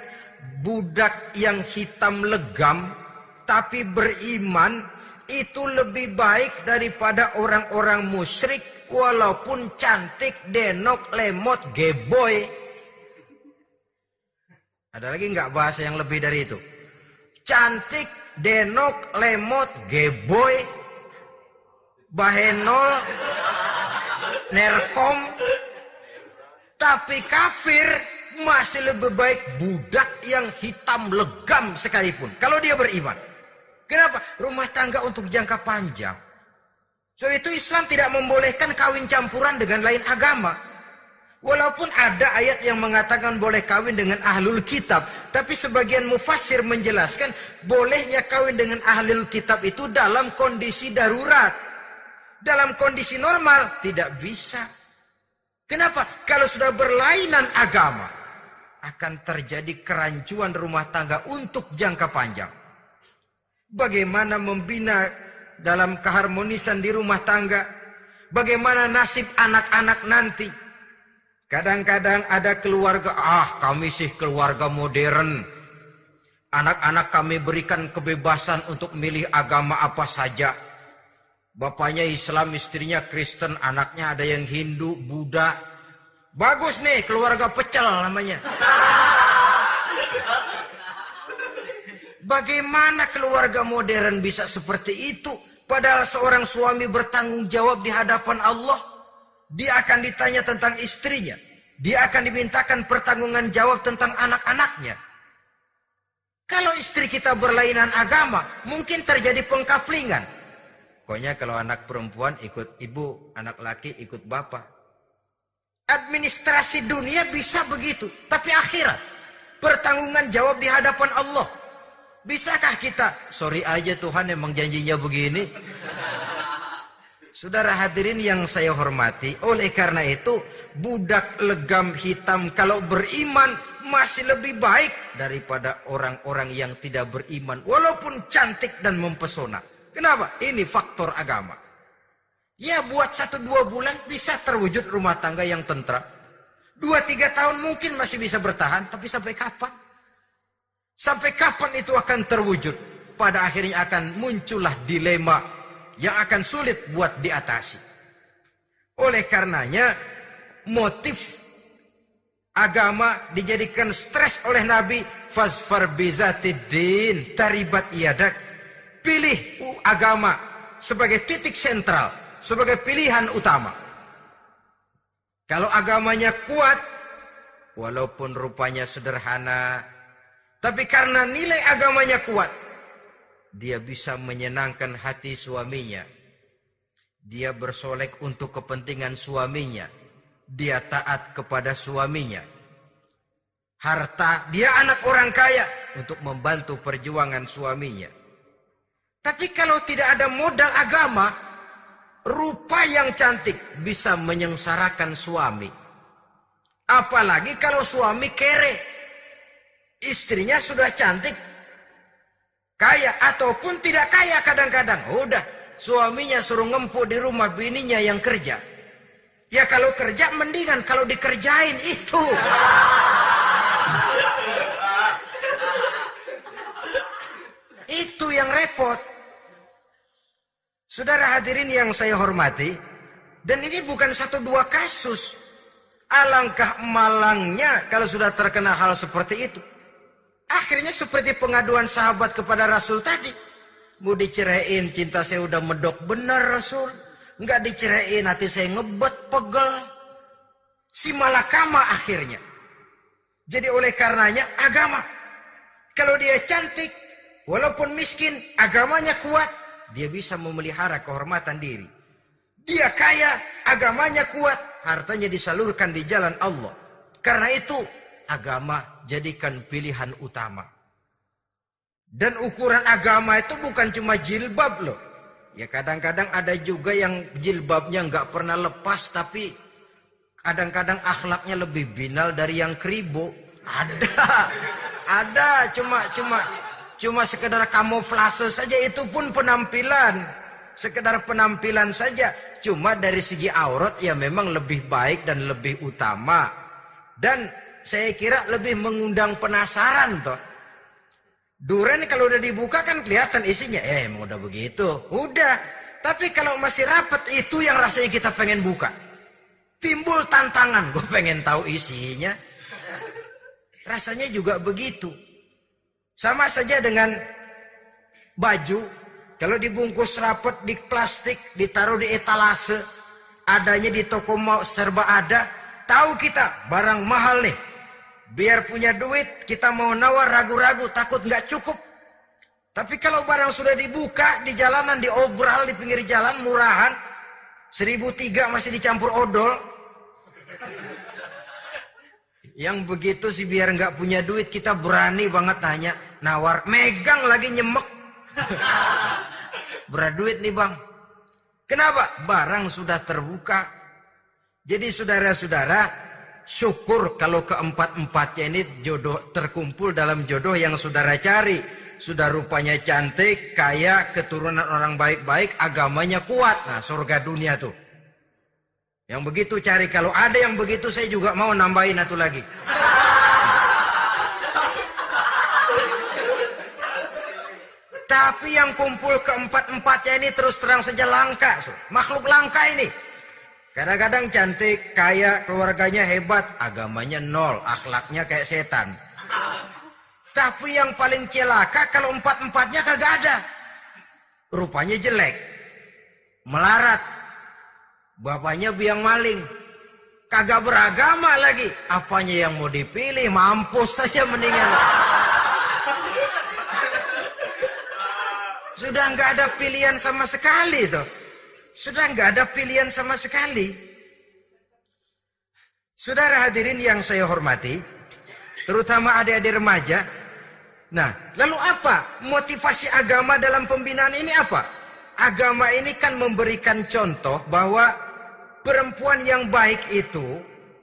budak yang hitam legam, tapi beriman, itu lebih baik daripada orang-orang musyrik, walaupun cantik, denok, lemot, geboy. Ada lagi nggak bahasa yang lebih dari itu? Cantik, denok, lemot, geboy, bahenol, nerkom, tapi kafir masih lebih baik budak yang hitam legam sekalipun. Kalau dia beriman. Kenapa? Rumah tangga untuk jangka panjang. So itu Islam tidak membolehkan kawin campuran dengan lain agama. Walaupun ada ayat yang mengatakan boleh kawin dengan ahlul kitab. Tapi sebagian mufasir menjelaskan bolehnya kawin dengan ahlul kitab itu dalam kondisi darurat. Dalam kondisi normal tidak bisa. Kenapa? Kalau sudah berlainan agama. Akan terjadi kerancuan rumah tangga untuk jangka panjang. Bagaimana membina dalam keharmonisan di rumah tangga. Bagaimana nasib anak-anak nanti Kadang-kadang ada keluarga, ah kami sih keluarga modern. Anak-anak kami berikan kebebasan untuk milih agama apa saja. Bapaknya Islam, istrinya Kristen, anaknya ada yang Hindu, Buddha. Bagus nih, keluarga pecel namanya. Bagaimana keluarga modern bisa seperti itu? Padahal seorang suami bertanggung jawab di hadapan Allah. Dia akan ditanya tentang istrinya. Dia akan dimintakan pertanggungan jawab tentang anak-anaknya. Kalau istri kita berlainan agama, mungkin terjadi pengkaplingan. Pokoknya kalau anak perempuan ikut ibu, anak laki ikut bapak. Administrasi dunia bisa begitu. Tapi akhirat, pertanggungan jawab di hadapan Allah. Bisakah kita, sorry aja Tuhan emang janjinya begini. Saudara hadirin yang saya hormati, oleh karena itu budak legam hitam kalau beriman masih lebih baik daripada orang-orang yang tidak beriman walaupun cantik dan mempesona. Kenapa? Ini faktor agama. Ya buat satu dua bulan bisa terwujud rumah tangga yang tentram. Dua tiga tahun mungkin masih bisa bertahan, tapi sampai kapan? Sampai kapan itu akan terwujud? Pada akhirnya akan muncullah dilema yang akan sulit buat diatasi. Oleh karenanya motif agama dijadikan stres oleh Nabi fasfar bizatiddin taribat iadak pilih agama sebagai titik sentral sebagai pilihan utama kalau agamanya kuat walaupun rupanya sederhana tapi karena nilai agamanya kuat dia bisa menyenangkan hati suaminya dia bersolek untuk kepentingan suaminya dia taat kepada suaminya. Harta, dia anak orang kaya untuk membantu perjuangan suaminya. Tapi kalau tidak ada modal agama, rupa yang cantik bisa menyengsarakan suami. Apalagi kalau suami kere. Istrinya sudah cantik, kaya ataupun tidak kaya kadang-kadang. Udah, suaminya suruh ngempuk di rumah bininya yang kerja. Ya kalau kerja mendingan kalau dikerjain itu. itu yang repot. Saudara hadirin yang saya hormati, dan ini bukan satu dua kasus. Alangkah malangnya kalau sudah terkena hal seperti itu. Akhirnya seperti pengaduan sahabat kepada Rasul tadi. Mau diceraiin cinta saya udah medok benar Rasul. Enggak diceraiin hati saya ngebet pegel. Si malakama akhirnya. Jadi oleh karenanya agama. Kalau dia cantik, walaupun miskin, agamanya kuat, dia bisa memelihara kehormatan diri. Dia kaya, agamanya kuat, hartanya disalurkan di jalan Allah. Karena itu, agama jadikan pilihan utama. Dan ukuran agama itu bukan cuma jilbab loh. Ya kadang-kadang ada juga yang jilbabnya nggak pernah lepas tapi kadang-kadang akhlaknya lebih binal dari yang keribu. Ada, ada cuma cuma cuma sekedar kamuflase saja itu pun penampilan, sekedar penampilan saja. Cuma dari segi aurat ya memang lebih baik dan lebih utama. Dan saya kira lebih mengundang penasaran toh. Duren kalau udah dibuka kan kelihatan isinya. Eh emang udah begitu. Udah. Tapi kalau masih rapat itu yang rasanya kita pengen buka. Timbul tantangan. Gue pengen tahu isinya. Rasanya juga begitu. Sama saja dengan baju. Kalau dibungkus rapat di plastik. Ditaruh di etalase. Adanya di toko mau serba ada. Tahu kita barang mahal nih. Biar punya duit, kita mau nawar ragu-ragu, takut nggak cukup. Tapi kalau barang sudah dibuka di jalanan, diobral di pinggir jalan, murahan, seribu tiga masih dicampur odol. Yang begitu sih biar nggak punya duit, kita berani banget tanya, nawar, megang lagi nyemek. Berat duit nih bang. Kenapa? Barang sudah terbuka. Jadi saudara-saudara, syukur kalau keempat-empatnya ini jodoh terkumpul dalam jodoh yang saudara cari. Sudah rupanya cantik, kaya, keturunan orang baik-baik, agamanya kuat. Nah, surga dunia tuh. Yang begitu cari. Kalau ada yang begitu, saya juga mau nambahin satu lagi. Tapi yang kumpul keempat-empatnya ini terus terang saja langka. Makhluk langka ini. Kadang-kadang cantik, kaya, keluarganya hebat, agamanya nol, akhlaknya kayak setan. Tapi yang paling celaka kalau empat-empatnya kagak ada. Rupanya jelek. Melarat. Bapaknya biang maling. Kagak beragama lagi. Apanya yang mau dipilih? Mampus saja mendingan. Sudah nggak ada pilihan sama sekali tuh. Sudah nggak ada pilihan sama sekali. Saudara hadirin yang saya hormati, terutama adik-adik remaja. Nah, lalu apa motivasi agama dalam pembinaan ini apa? Agama ini kan memberikan contoh bahwa perempuan yang baik itu,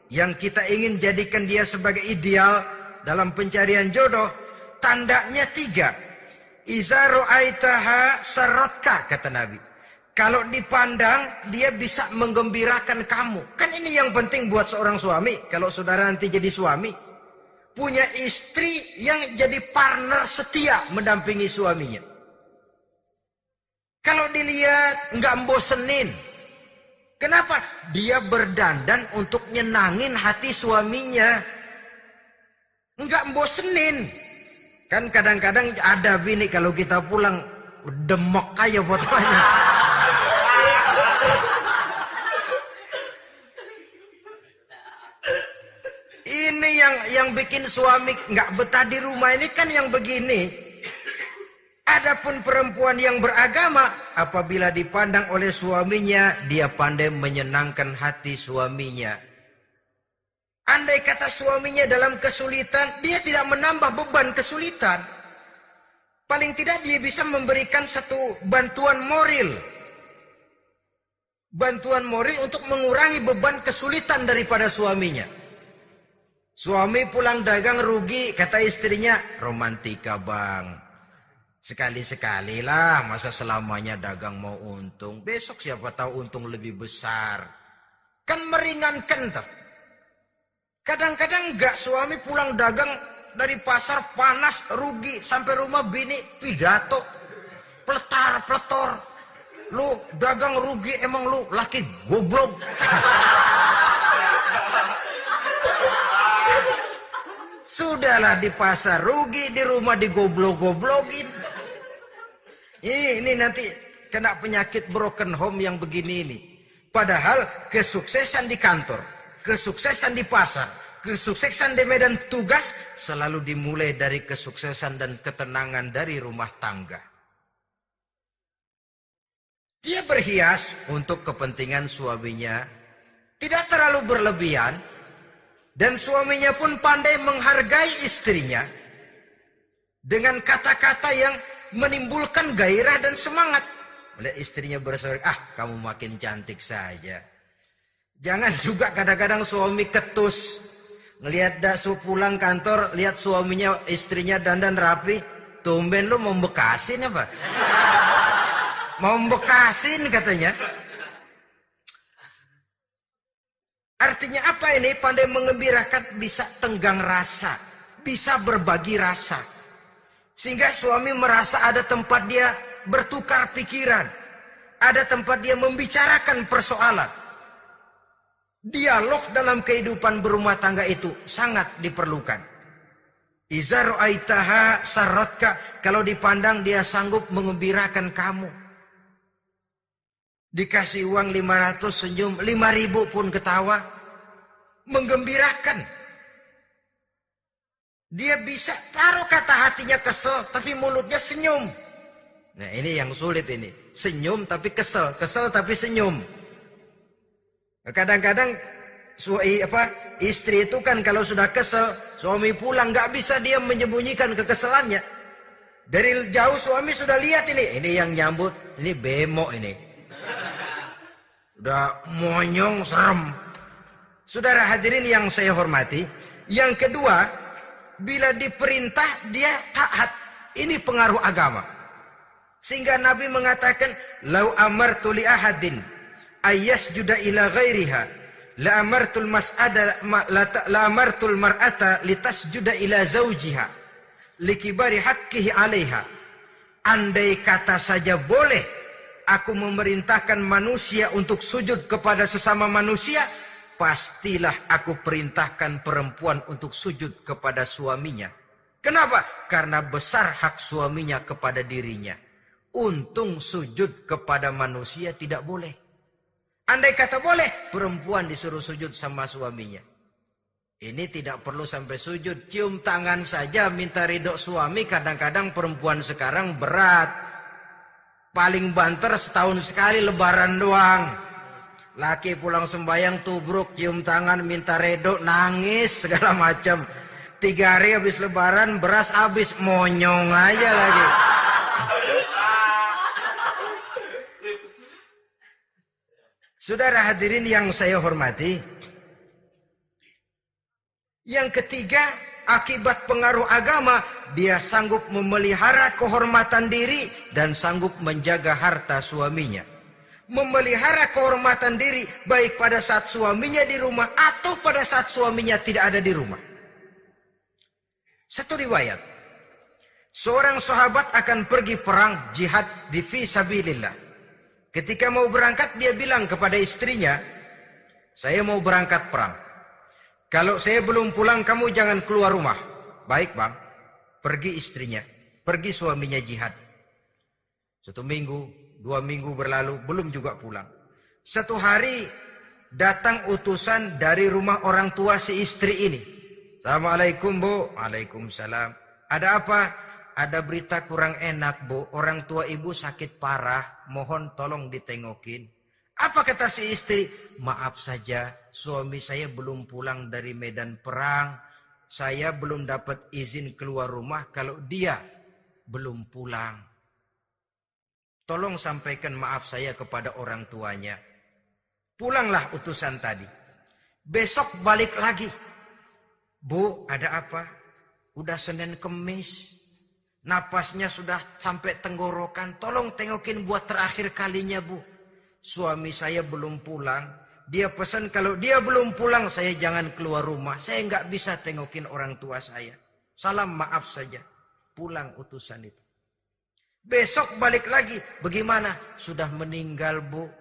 yang kita ingin jadikan dia sebagai ideal dalam pencarian jodoh, tandanya tiga. Iza ro'aitaha sarotka, kata Nabi. Kalau dipandang, dia bisa menggembirakan kamu. Kan ini yang penting buat seorang suami. Kalau saudara nanti jadi suami. Punya istri yang jadi partner setia mendampingi suaminya. Kalau dilihat nggak bosenin. Kenapa? Dia berdandan untuk nyenangin hati suaminya. Nggak bosenin. Kan kadang-kadang ada bini kalau kita pulang demok aja fotonya. Ini yang yang bikin suami nggak betah di rumah ini kan yang begini. Adapun perempuan yang beragama apabila dipandang oleh suaminya dia pandai menyenangkan hati suaminya. Andai kata suaminya dalam kesulitan, dia tidak menambah beban kesulitan. Paling tidak dia bisa memberikan satu bantuan moral. Bantuan moral untuk mengurangi beban kesulitan daripada suaminya. Suami pulang dagang rugi, kata istrinya, romantika bang. Sekali-sekali lah, masa selamanya dagang mau untung. Besok siapa tahu untung lebih besar. Kan meringankan tuh. Kadang-kadang enggak suami pulang dagang dari pasar panas, rugi. Sampai rumah bini pidato. Peletar, peletor. Lu dagang rugi emang lu laki goblok. Sudahlah di pasar rugi, di rumah digoblok-goblokin. Ini, ini nanti kena penyakit broken home yang begini ini. Padahal kesuksesan di kantor, kesuksesan di pasar, kesuksesan di medan tugas selalu dimulai dari kesuksesan dan ketenangan dari rumah tangga. Dia berhias untuk kepentingan suaminya, tidak terlalu berlebihan, dan suaminya pun pandai menghargai istrinya dengan kata-kata yang menimbulkan gairah dan semangat. Oleh istrinya bersorak, ah kamu makin cantik saja. Jangan juga kadang-kadang suami ketus. Ngelihat dasu pulang kantor, lihat suaminya, istrinya dandan rapi. Tumben lu mau bekasin apa? Mau bekasin katanya. Artinya apa ini? Pandai mengembirakan bisa tenggang rasa. Bisa berbagi rasa. Sehingga suami merasa ada tempat dia bertukar pikiran. Ada tempat dia membicarakan persoalan. Dialog dalam kehidupan berumah tangga itu sangat diperlukan. Izar aitaha saratka. Kalau dipandang dia sanggup mengembirakan kamu. Dikasih uang 500 senyum, 5000 pun ketawa. Menggembirakan. Dia bisa taruh kata hatinya kesel, tapi mulutnya senyum. Nah ini yang sulit ini. Senyum tapi kesel, kesel tapi senyum. Kadang-kadang suami apa istri itu kan kalau sudah kesel, suami pulang nggak bisa dia menyembunyikan kekesalannya. Dari jauh suami sudah lihat ini, ini yang nyambut, ini bemo ini. Udah monyong serem. Saudara hadirin yang saya hormati. Yang kedua, bila diperintah dia taat. Ini pengaruh agama. Sehingga Nabi mengatakan, "Lau amartu li ahadin juda ila ghairiha, la amartul mas'ada la amartul mar'ata litasjuda ila zaujiha, likibari haqqihi 'alaiha." Andai kata saja boleh aku memerintahkan manusia untuk sujud kepada sesama manusia, pastilah aku perintahkan perempuan untuk sujud kepada suaminya. Kenapa? Karena besar hak suaminya kepada dirinya. Untung sujud kepada manusia tidak boleh. Andai kata boleh, perempuan disuruh sujud sama suaminya. Ini tidak perlu sampai sujud. Cium tangan saja minta ridho suami. Kadang-kadang perempuan sekarang berat. Paling banter setahun sekali lebaran doang. Laki pulang sembahyang tubruk, cium tangan, minta redo, nangis, segala macam. Tiga hari habis lebaran, beras habis, monyong aja lagi. Saudara hadirin yang saya hormati. Yang ketiga, akibat pengaruh agama, dia sanggup memelihara kehormatan diri dan sanggup menjaga harta suaminya. Memelihara kehormatan diri baik pada saat suaminya di rumah atau pada saat suaminya tidak ada di rumah. Satu riwayat. Seorang sahabat akan pergi perang jihad di fi sabilillah. Ketika mau berangkat dia bilang kepada istrinya, "Saya mau berangkat perang. Kalau saya belum pulang kamu jangan keluar rumah." Baik, Bang. Pergi istrinya, pergi suaminya jihad. Satu minggu, dua minggu berlalu, belum juga pulang. Satu hari datang utusan dari rumah orang tua si istri ini. Assalamualaikum bu. Waalaikumsalam. Ada apa? ada berita kurang enak bu, orang tua ibu sakit parah, mohon tolong ditengokin. Apa kata si istri? Maaf saja, suami saya belum pulang dari medan perang. Saya belum dapat izin keluar rumah kalau dia belum pulang. Tolong sampaikan maaf saya kepada orang tuanya. Pulanglah utusan tadi. Besok balik lagi. Bu, ada apa? Udah Senin Kemis. Napasnya sudah sampai tenggorokan. Tolong tengokin buat terakhir kalinya bu. Suami saya belum pulang. Dia pesan kalau dia belum pulang saya jangan keluar rumah. Saya nggak bisa tengokin orang tua saya. Salam maaf saja. Pulang utusan itu. Besok balik lagi. Bagaimana? Sudah meninggal bu.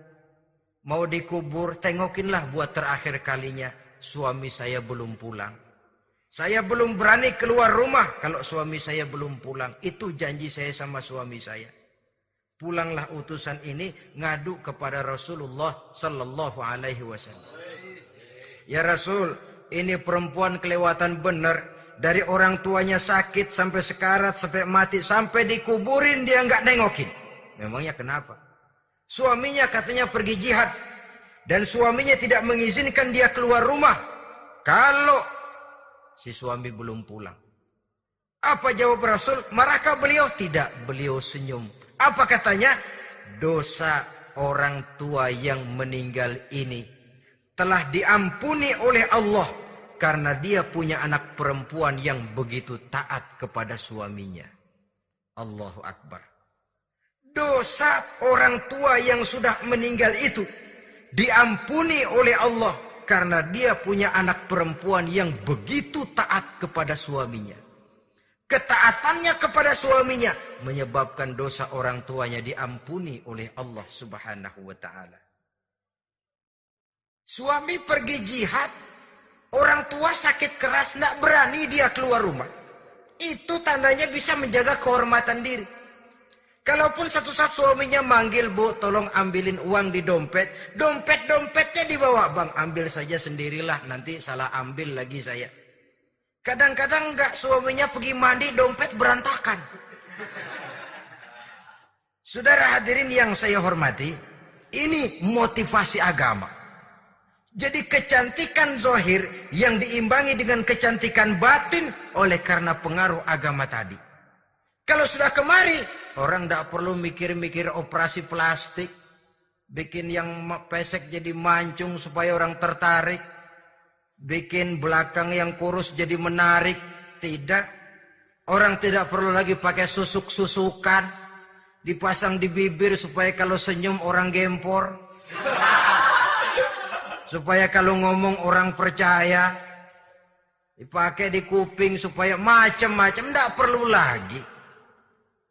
Mau dikubur. Tengokinlah buat terakhir kalinya. Suami saya belum pulang. Saya belum berani keluar rumah kalau suami saya belum pulang. Itu janji saya sama suami saya. Pulanglah utusan ini ngadu kepada Rasulullah sallallahu alaihi wasallam. Ya Rasul, ini perempuan kelewatan benar. Dari orang tuanya sakit sampai sekarat, sampai mati, sampai dikuburin dia nggak nengokin. Memangnya kenapa? Suaminya katanya pergi jihad. Dan suaminya tidak mengizinkan dia keluar rumah. Kalau si suami belum pulang. Apa jawab Rasul? Marahkah beliau? Tidak, beliau senyum. Apa katanya? Dosa orang tua yang meninggal ini telah diampuni oleh Allah karena dia punya anak perempuan yang begitu taat kepada suaminya. Allahu Akbar. Dosa orang tua yang sudah meninggal itu diampuni oleh Allah karena dia punya anak perempuan yang begitu taat kepada suaminya. Ketaatannya kepada suaminya menyebabkan dosa orang tuanya diampuni oleh Allah Subhanahu wa taala. Suami pergi jihad, orang tua sakit keras, tidak berani dia keluar rumah. Itu tandanya bisa menjaga kehormatan diri. Kalaupun satu saat suaminya manggil, bu, tolong ambilin uang di dompet. Dompet-dompetnya dibawa, bang, ambil saja sendirilah, nanti salah ambil lagi saya. Kadang-kadang enggak suaminya pergi mandi, dompet berantakan. Saudara hadirin yang saya hormati, ini motivasi agama. Jadi kecantikan zohir yang diimbangi dengan kecantikan batin oleh karena pengaruh agama tadi. Kalau sudah kemari, orang tidak perlu mikir-mikir operasi plastik. Bikin yang pesek jadi mancung supaya orang tertarik. Bikin belakang yang kurus jadi menarik. Tidak. Orang tidak perlu lagi pakai susuk-susukan. Dipasang di bibir supaya kalau senyum orang gempor. supaya kalau ngomong orang percaya. Dipakai di kuping supaya macam-macam. Tidak perlu lagi.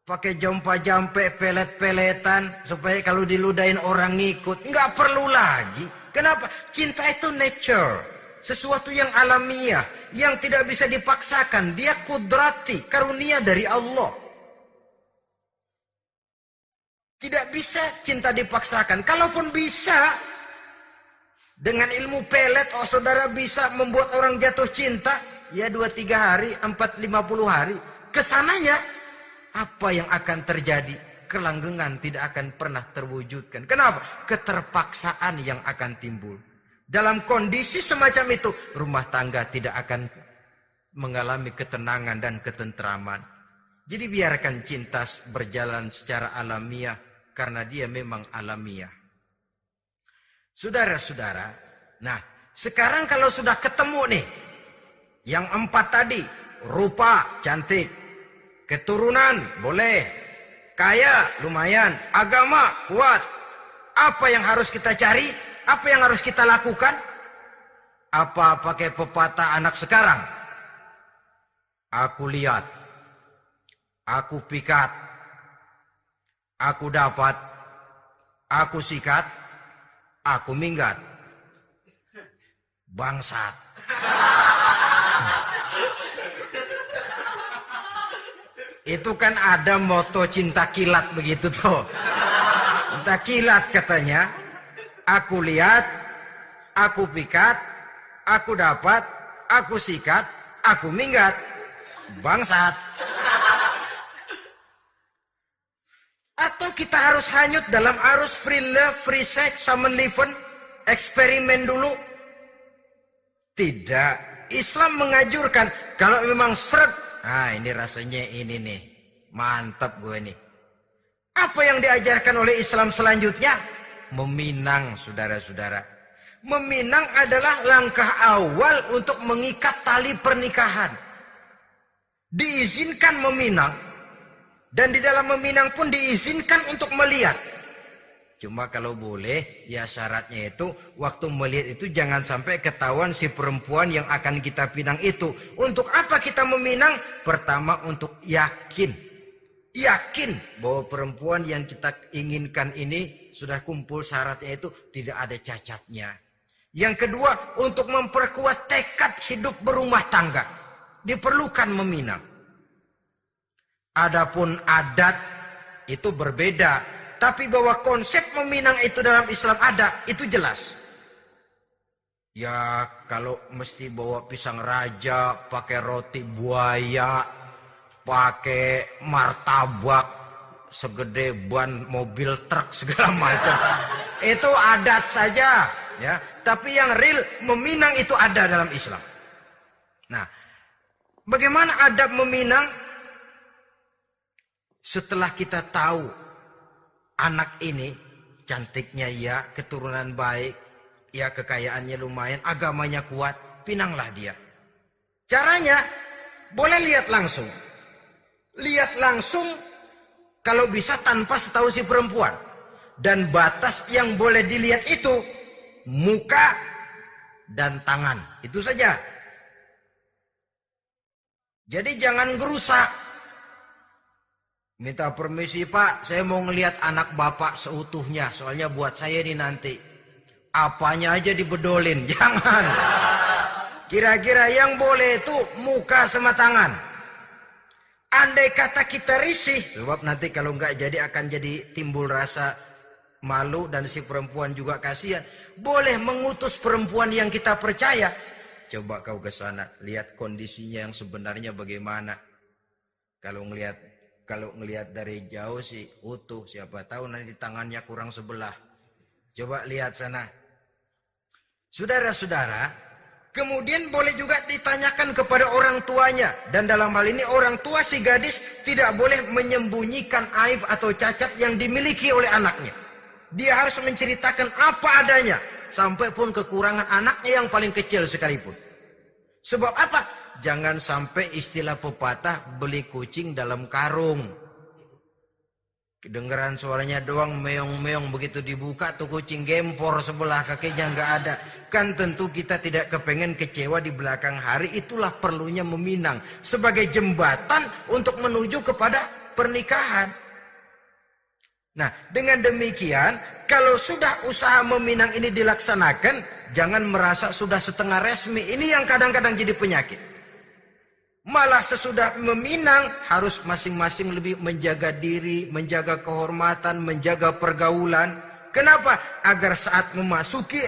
Pakai jompa-jampe pelet-peletan supaya kalau diludain orang ngikut. Nggak perlu lagi. Kenapa? Cinta itu nature. Sesuatu yang alamiah. Yang tidak bisa dipaksakan. Dia kudrati. Karunia dari Allah. Tidak bisa cinta dipaksakan. Kalaupun bisa. Dengan ilmu pelet. Oh saudara bisa membuat orang jatuh cinta. Ya dua tiga hari. Empat lima puluh hari. Ke sananya apa yang akan terjadi? Kelanggengan tidak akan pernah terwujudkan. Kenapa? Keterpaksaan yang akan timbul. Dalam kondisi semacam itu, rumah tangga tidak akan mengalami ketenangan dan ketentraman. Jadi biarkan cinta berjalan secara alamiah karena dia memang alamiah. Saudara-saudara, nah sekarang kalau sudah ketemu nih, yang empat tadi, rupa cantik, Keturunan boleh. Kaya lumayan. Agama kuat. Apa yang harus kita cari? Apa yang harus kita lakukan? Apa pakai pepatah anak sekarang? Aku lihat. Aku pikat. Aku dapat. Aku sikat. Aku minggat. Bangsat. Itu kan ada moto cinta kilat begitu tuh. Cinta kilat katanya. Aku lihat, aku pikat, aku dapat, aku sikat, aku minggat. Bangsat. Atau kita harus hanyut dalam arus free love, free sex, summon liven, eksperimen dulu. Tidak. Islam mengajurkan kalau memang seret, nah ini rasanya ini nih, mantap gue nih. Apa yang diajarkan oleh Islam selanjutnya? Meminang, saudara-saudara. Meminang adalah langkah awal untuk mengikat tali pernikahan. Diizinkan meminang, dan di dalam meminang pun diizinkan untuk melihat. Cuma kalau boleh, ya syaratnya itu waktu melihat itu jangan sampai ketahuan si perempuan yang akan kita pinang itu. Untuk apa kita meminang? Pertama untuk yakin. Yakin bahwa perempuan yang kita inginkan ini sudah kumpul syaratnya itu tidak ada cacatnya. Yang kedua, untuk memperkuat tekad hidup berumah tangga. Diperlukan meminang. Adapun adat itu berbeda. Tapi bahwa konsep meminang itu dalam Islam ada, itu jelas. Ya kalau mesti bawa pisang raja, pakai roti buaya, pakai martabak, segede ban mobil truk segala macam. itu adat saja, ya. Tapi yang real meminang itu ada dalam Islam. Nah, bagaimana adab meminang? Setelah kita tahu anak ini cantiknya ya, keturunan baik, ya kekayaannya lumayan, agamanya kuat, pinanglah dia. Caranya boleh lihat langsung. Lihat langsung kalau bisa tanpa setahu si perempuan. Dan batas yang boleh dilihat itu muka dan tangan. Itu saja. Jadi jangan gerusak. Minta permisi pak, saya mau ngelihat anak bapak seutuhnya. Soalnya buat saya ini nanti. Apanya aja dibedolin, jangan. Kira-kira yang boleh itu muka sama tangan. Andai kata kita risih, sebab nanti kalau nggak jadi akan jadi timbul rasa malu dan si perempuan juga kasihan. Boleh mengutus perempuan yang kita percaya. Coba kau ke sana, lihat kondisinya yang sebenarnya bagaimana. Kalau ngelihat kalau ngelihat dari jauh sih utuh, siapa tahu nanti tangannya kurang sebelah. Coba lihat sana. Saudara-saudara, kemudian boleh juga ditanyakan kepada orang tuanya. Dan dalam hal ini orang tua si gadis tidak boleh menyembunyikan aib atau cacat yang dimiliki oleh anaknya. Dia harus menceritakan apa adanya. Sampai pun kekurangan anaknya yang paling kecil sekalipun. Sebab apa? Jangan sampai istilah pepatah beli kucing dalam karung. Kedengeran suaranya doang meong-meong begitu dibuka tuh kucing gempor sebelah kakinya nggak ada. Kan tentu kita tidak kepengen kecewa di belakang hari. Itulah perlunya meminang. Sebagai jembatan untuk menuju kepada pernikahan. Nah, dengan demikian, kalau sudah usaha meminang ini dilaksanakan, jangan merasa sudah setengah resmi. Ini yang kadang-kadang jadi penyakit. Malah sesudah meminang, harus masing-masing lebih menjaga diri, menjaga kehormatan, menjaga pergaulan. Kenapa? Agar saat memasuki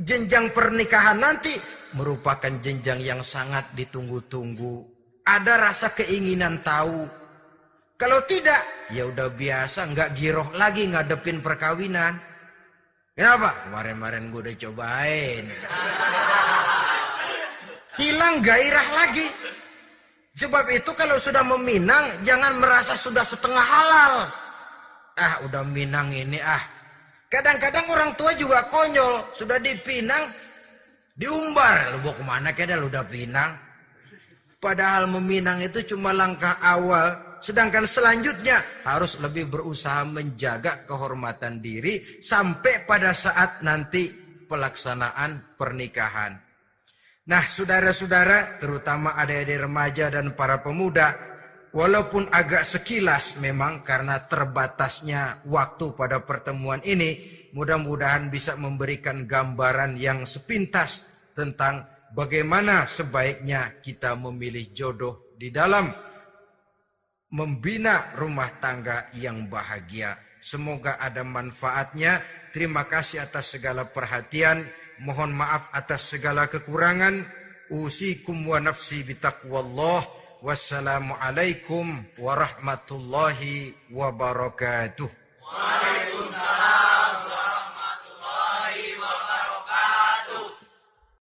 jenjang pernikahan nanti, merupakan jenjang yang sangat ditunggu-tunggu. Ada rasa keinginan tahu, kalau tidak, ya udah biasa, nggak giroh lagi ngadepin perkawinan. Kenapa? Kemarin-kemarin gue udah cobain. Hilang gairah lagi. Sebab itu kalau sudah meminang, jangan merasa sudah setengah halal. Ah, udah minang ini ah. Kadang-kadang orang tua juga konyol. Sudah dipinang, diumbar. Lu mau ke mana keda lu udah pinang. Padahal meminang itu cuma langkah awal Sedangkan selanjutnya harus lebih berusaha menjaga kehormatan diri sampai pada saat nanti pelaksanaan pernikahan. Nah, saudara-saudara, terutama adik-adik remaja dan para pemuda, walaupun agak sekilas memang karena terbatasnya waktu pada pertemuan ini, mudah-mudahan bisa memberikan gambaran yang sepintas tentang bagaimana sebaiknya kita memilih jodoh di dalam membina rumah tangga yang bahagia. Semoga ada manfaatnya. Terima kasih atas segala perhatian mohon maaf atas segala kekurangan. Usikum wa nafsi bitaqwallah. Wassalamualaikum warahmatullahi wabarakatuh. Waalaikumsalam.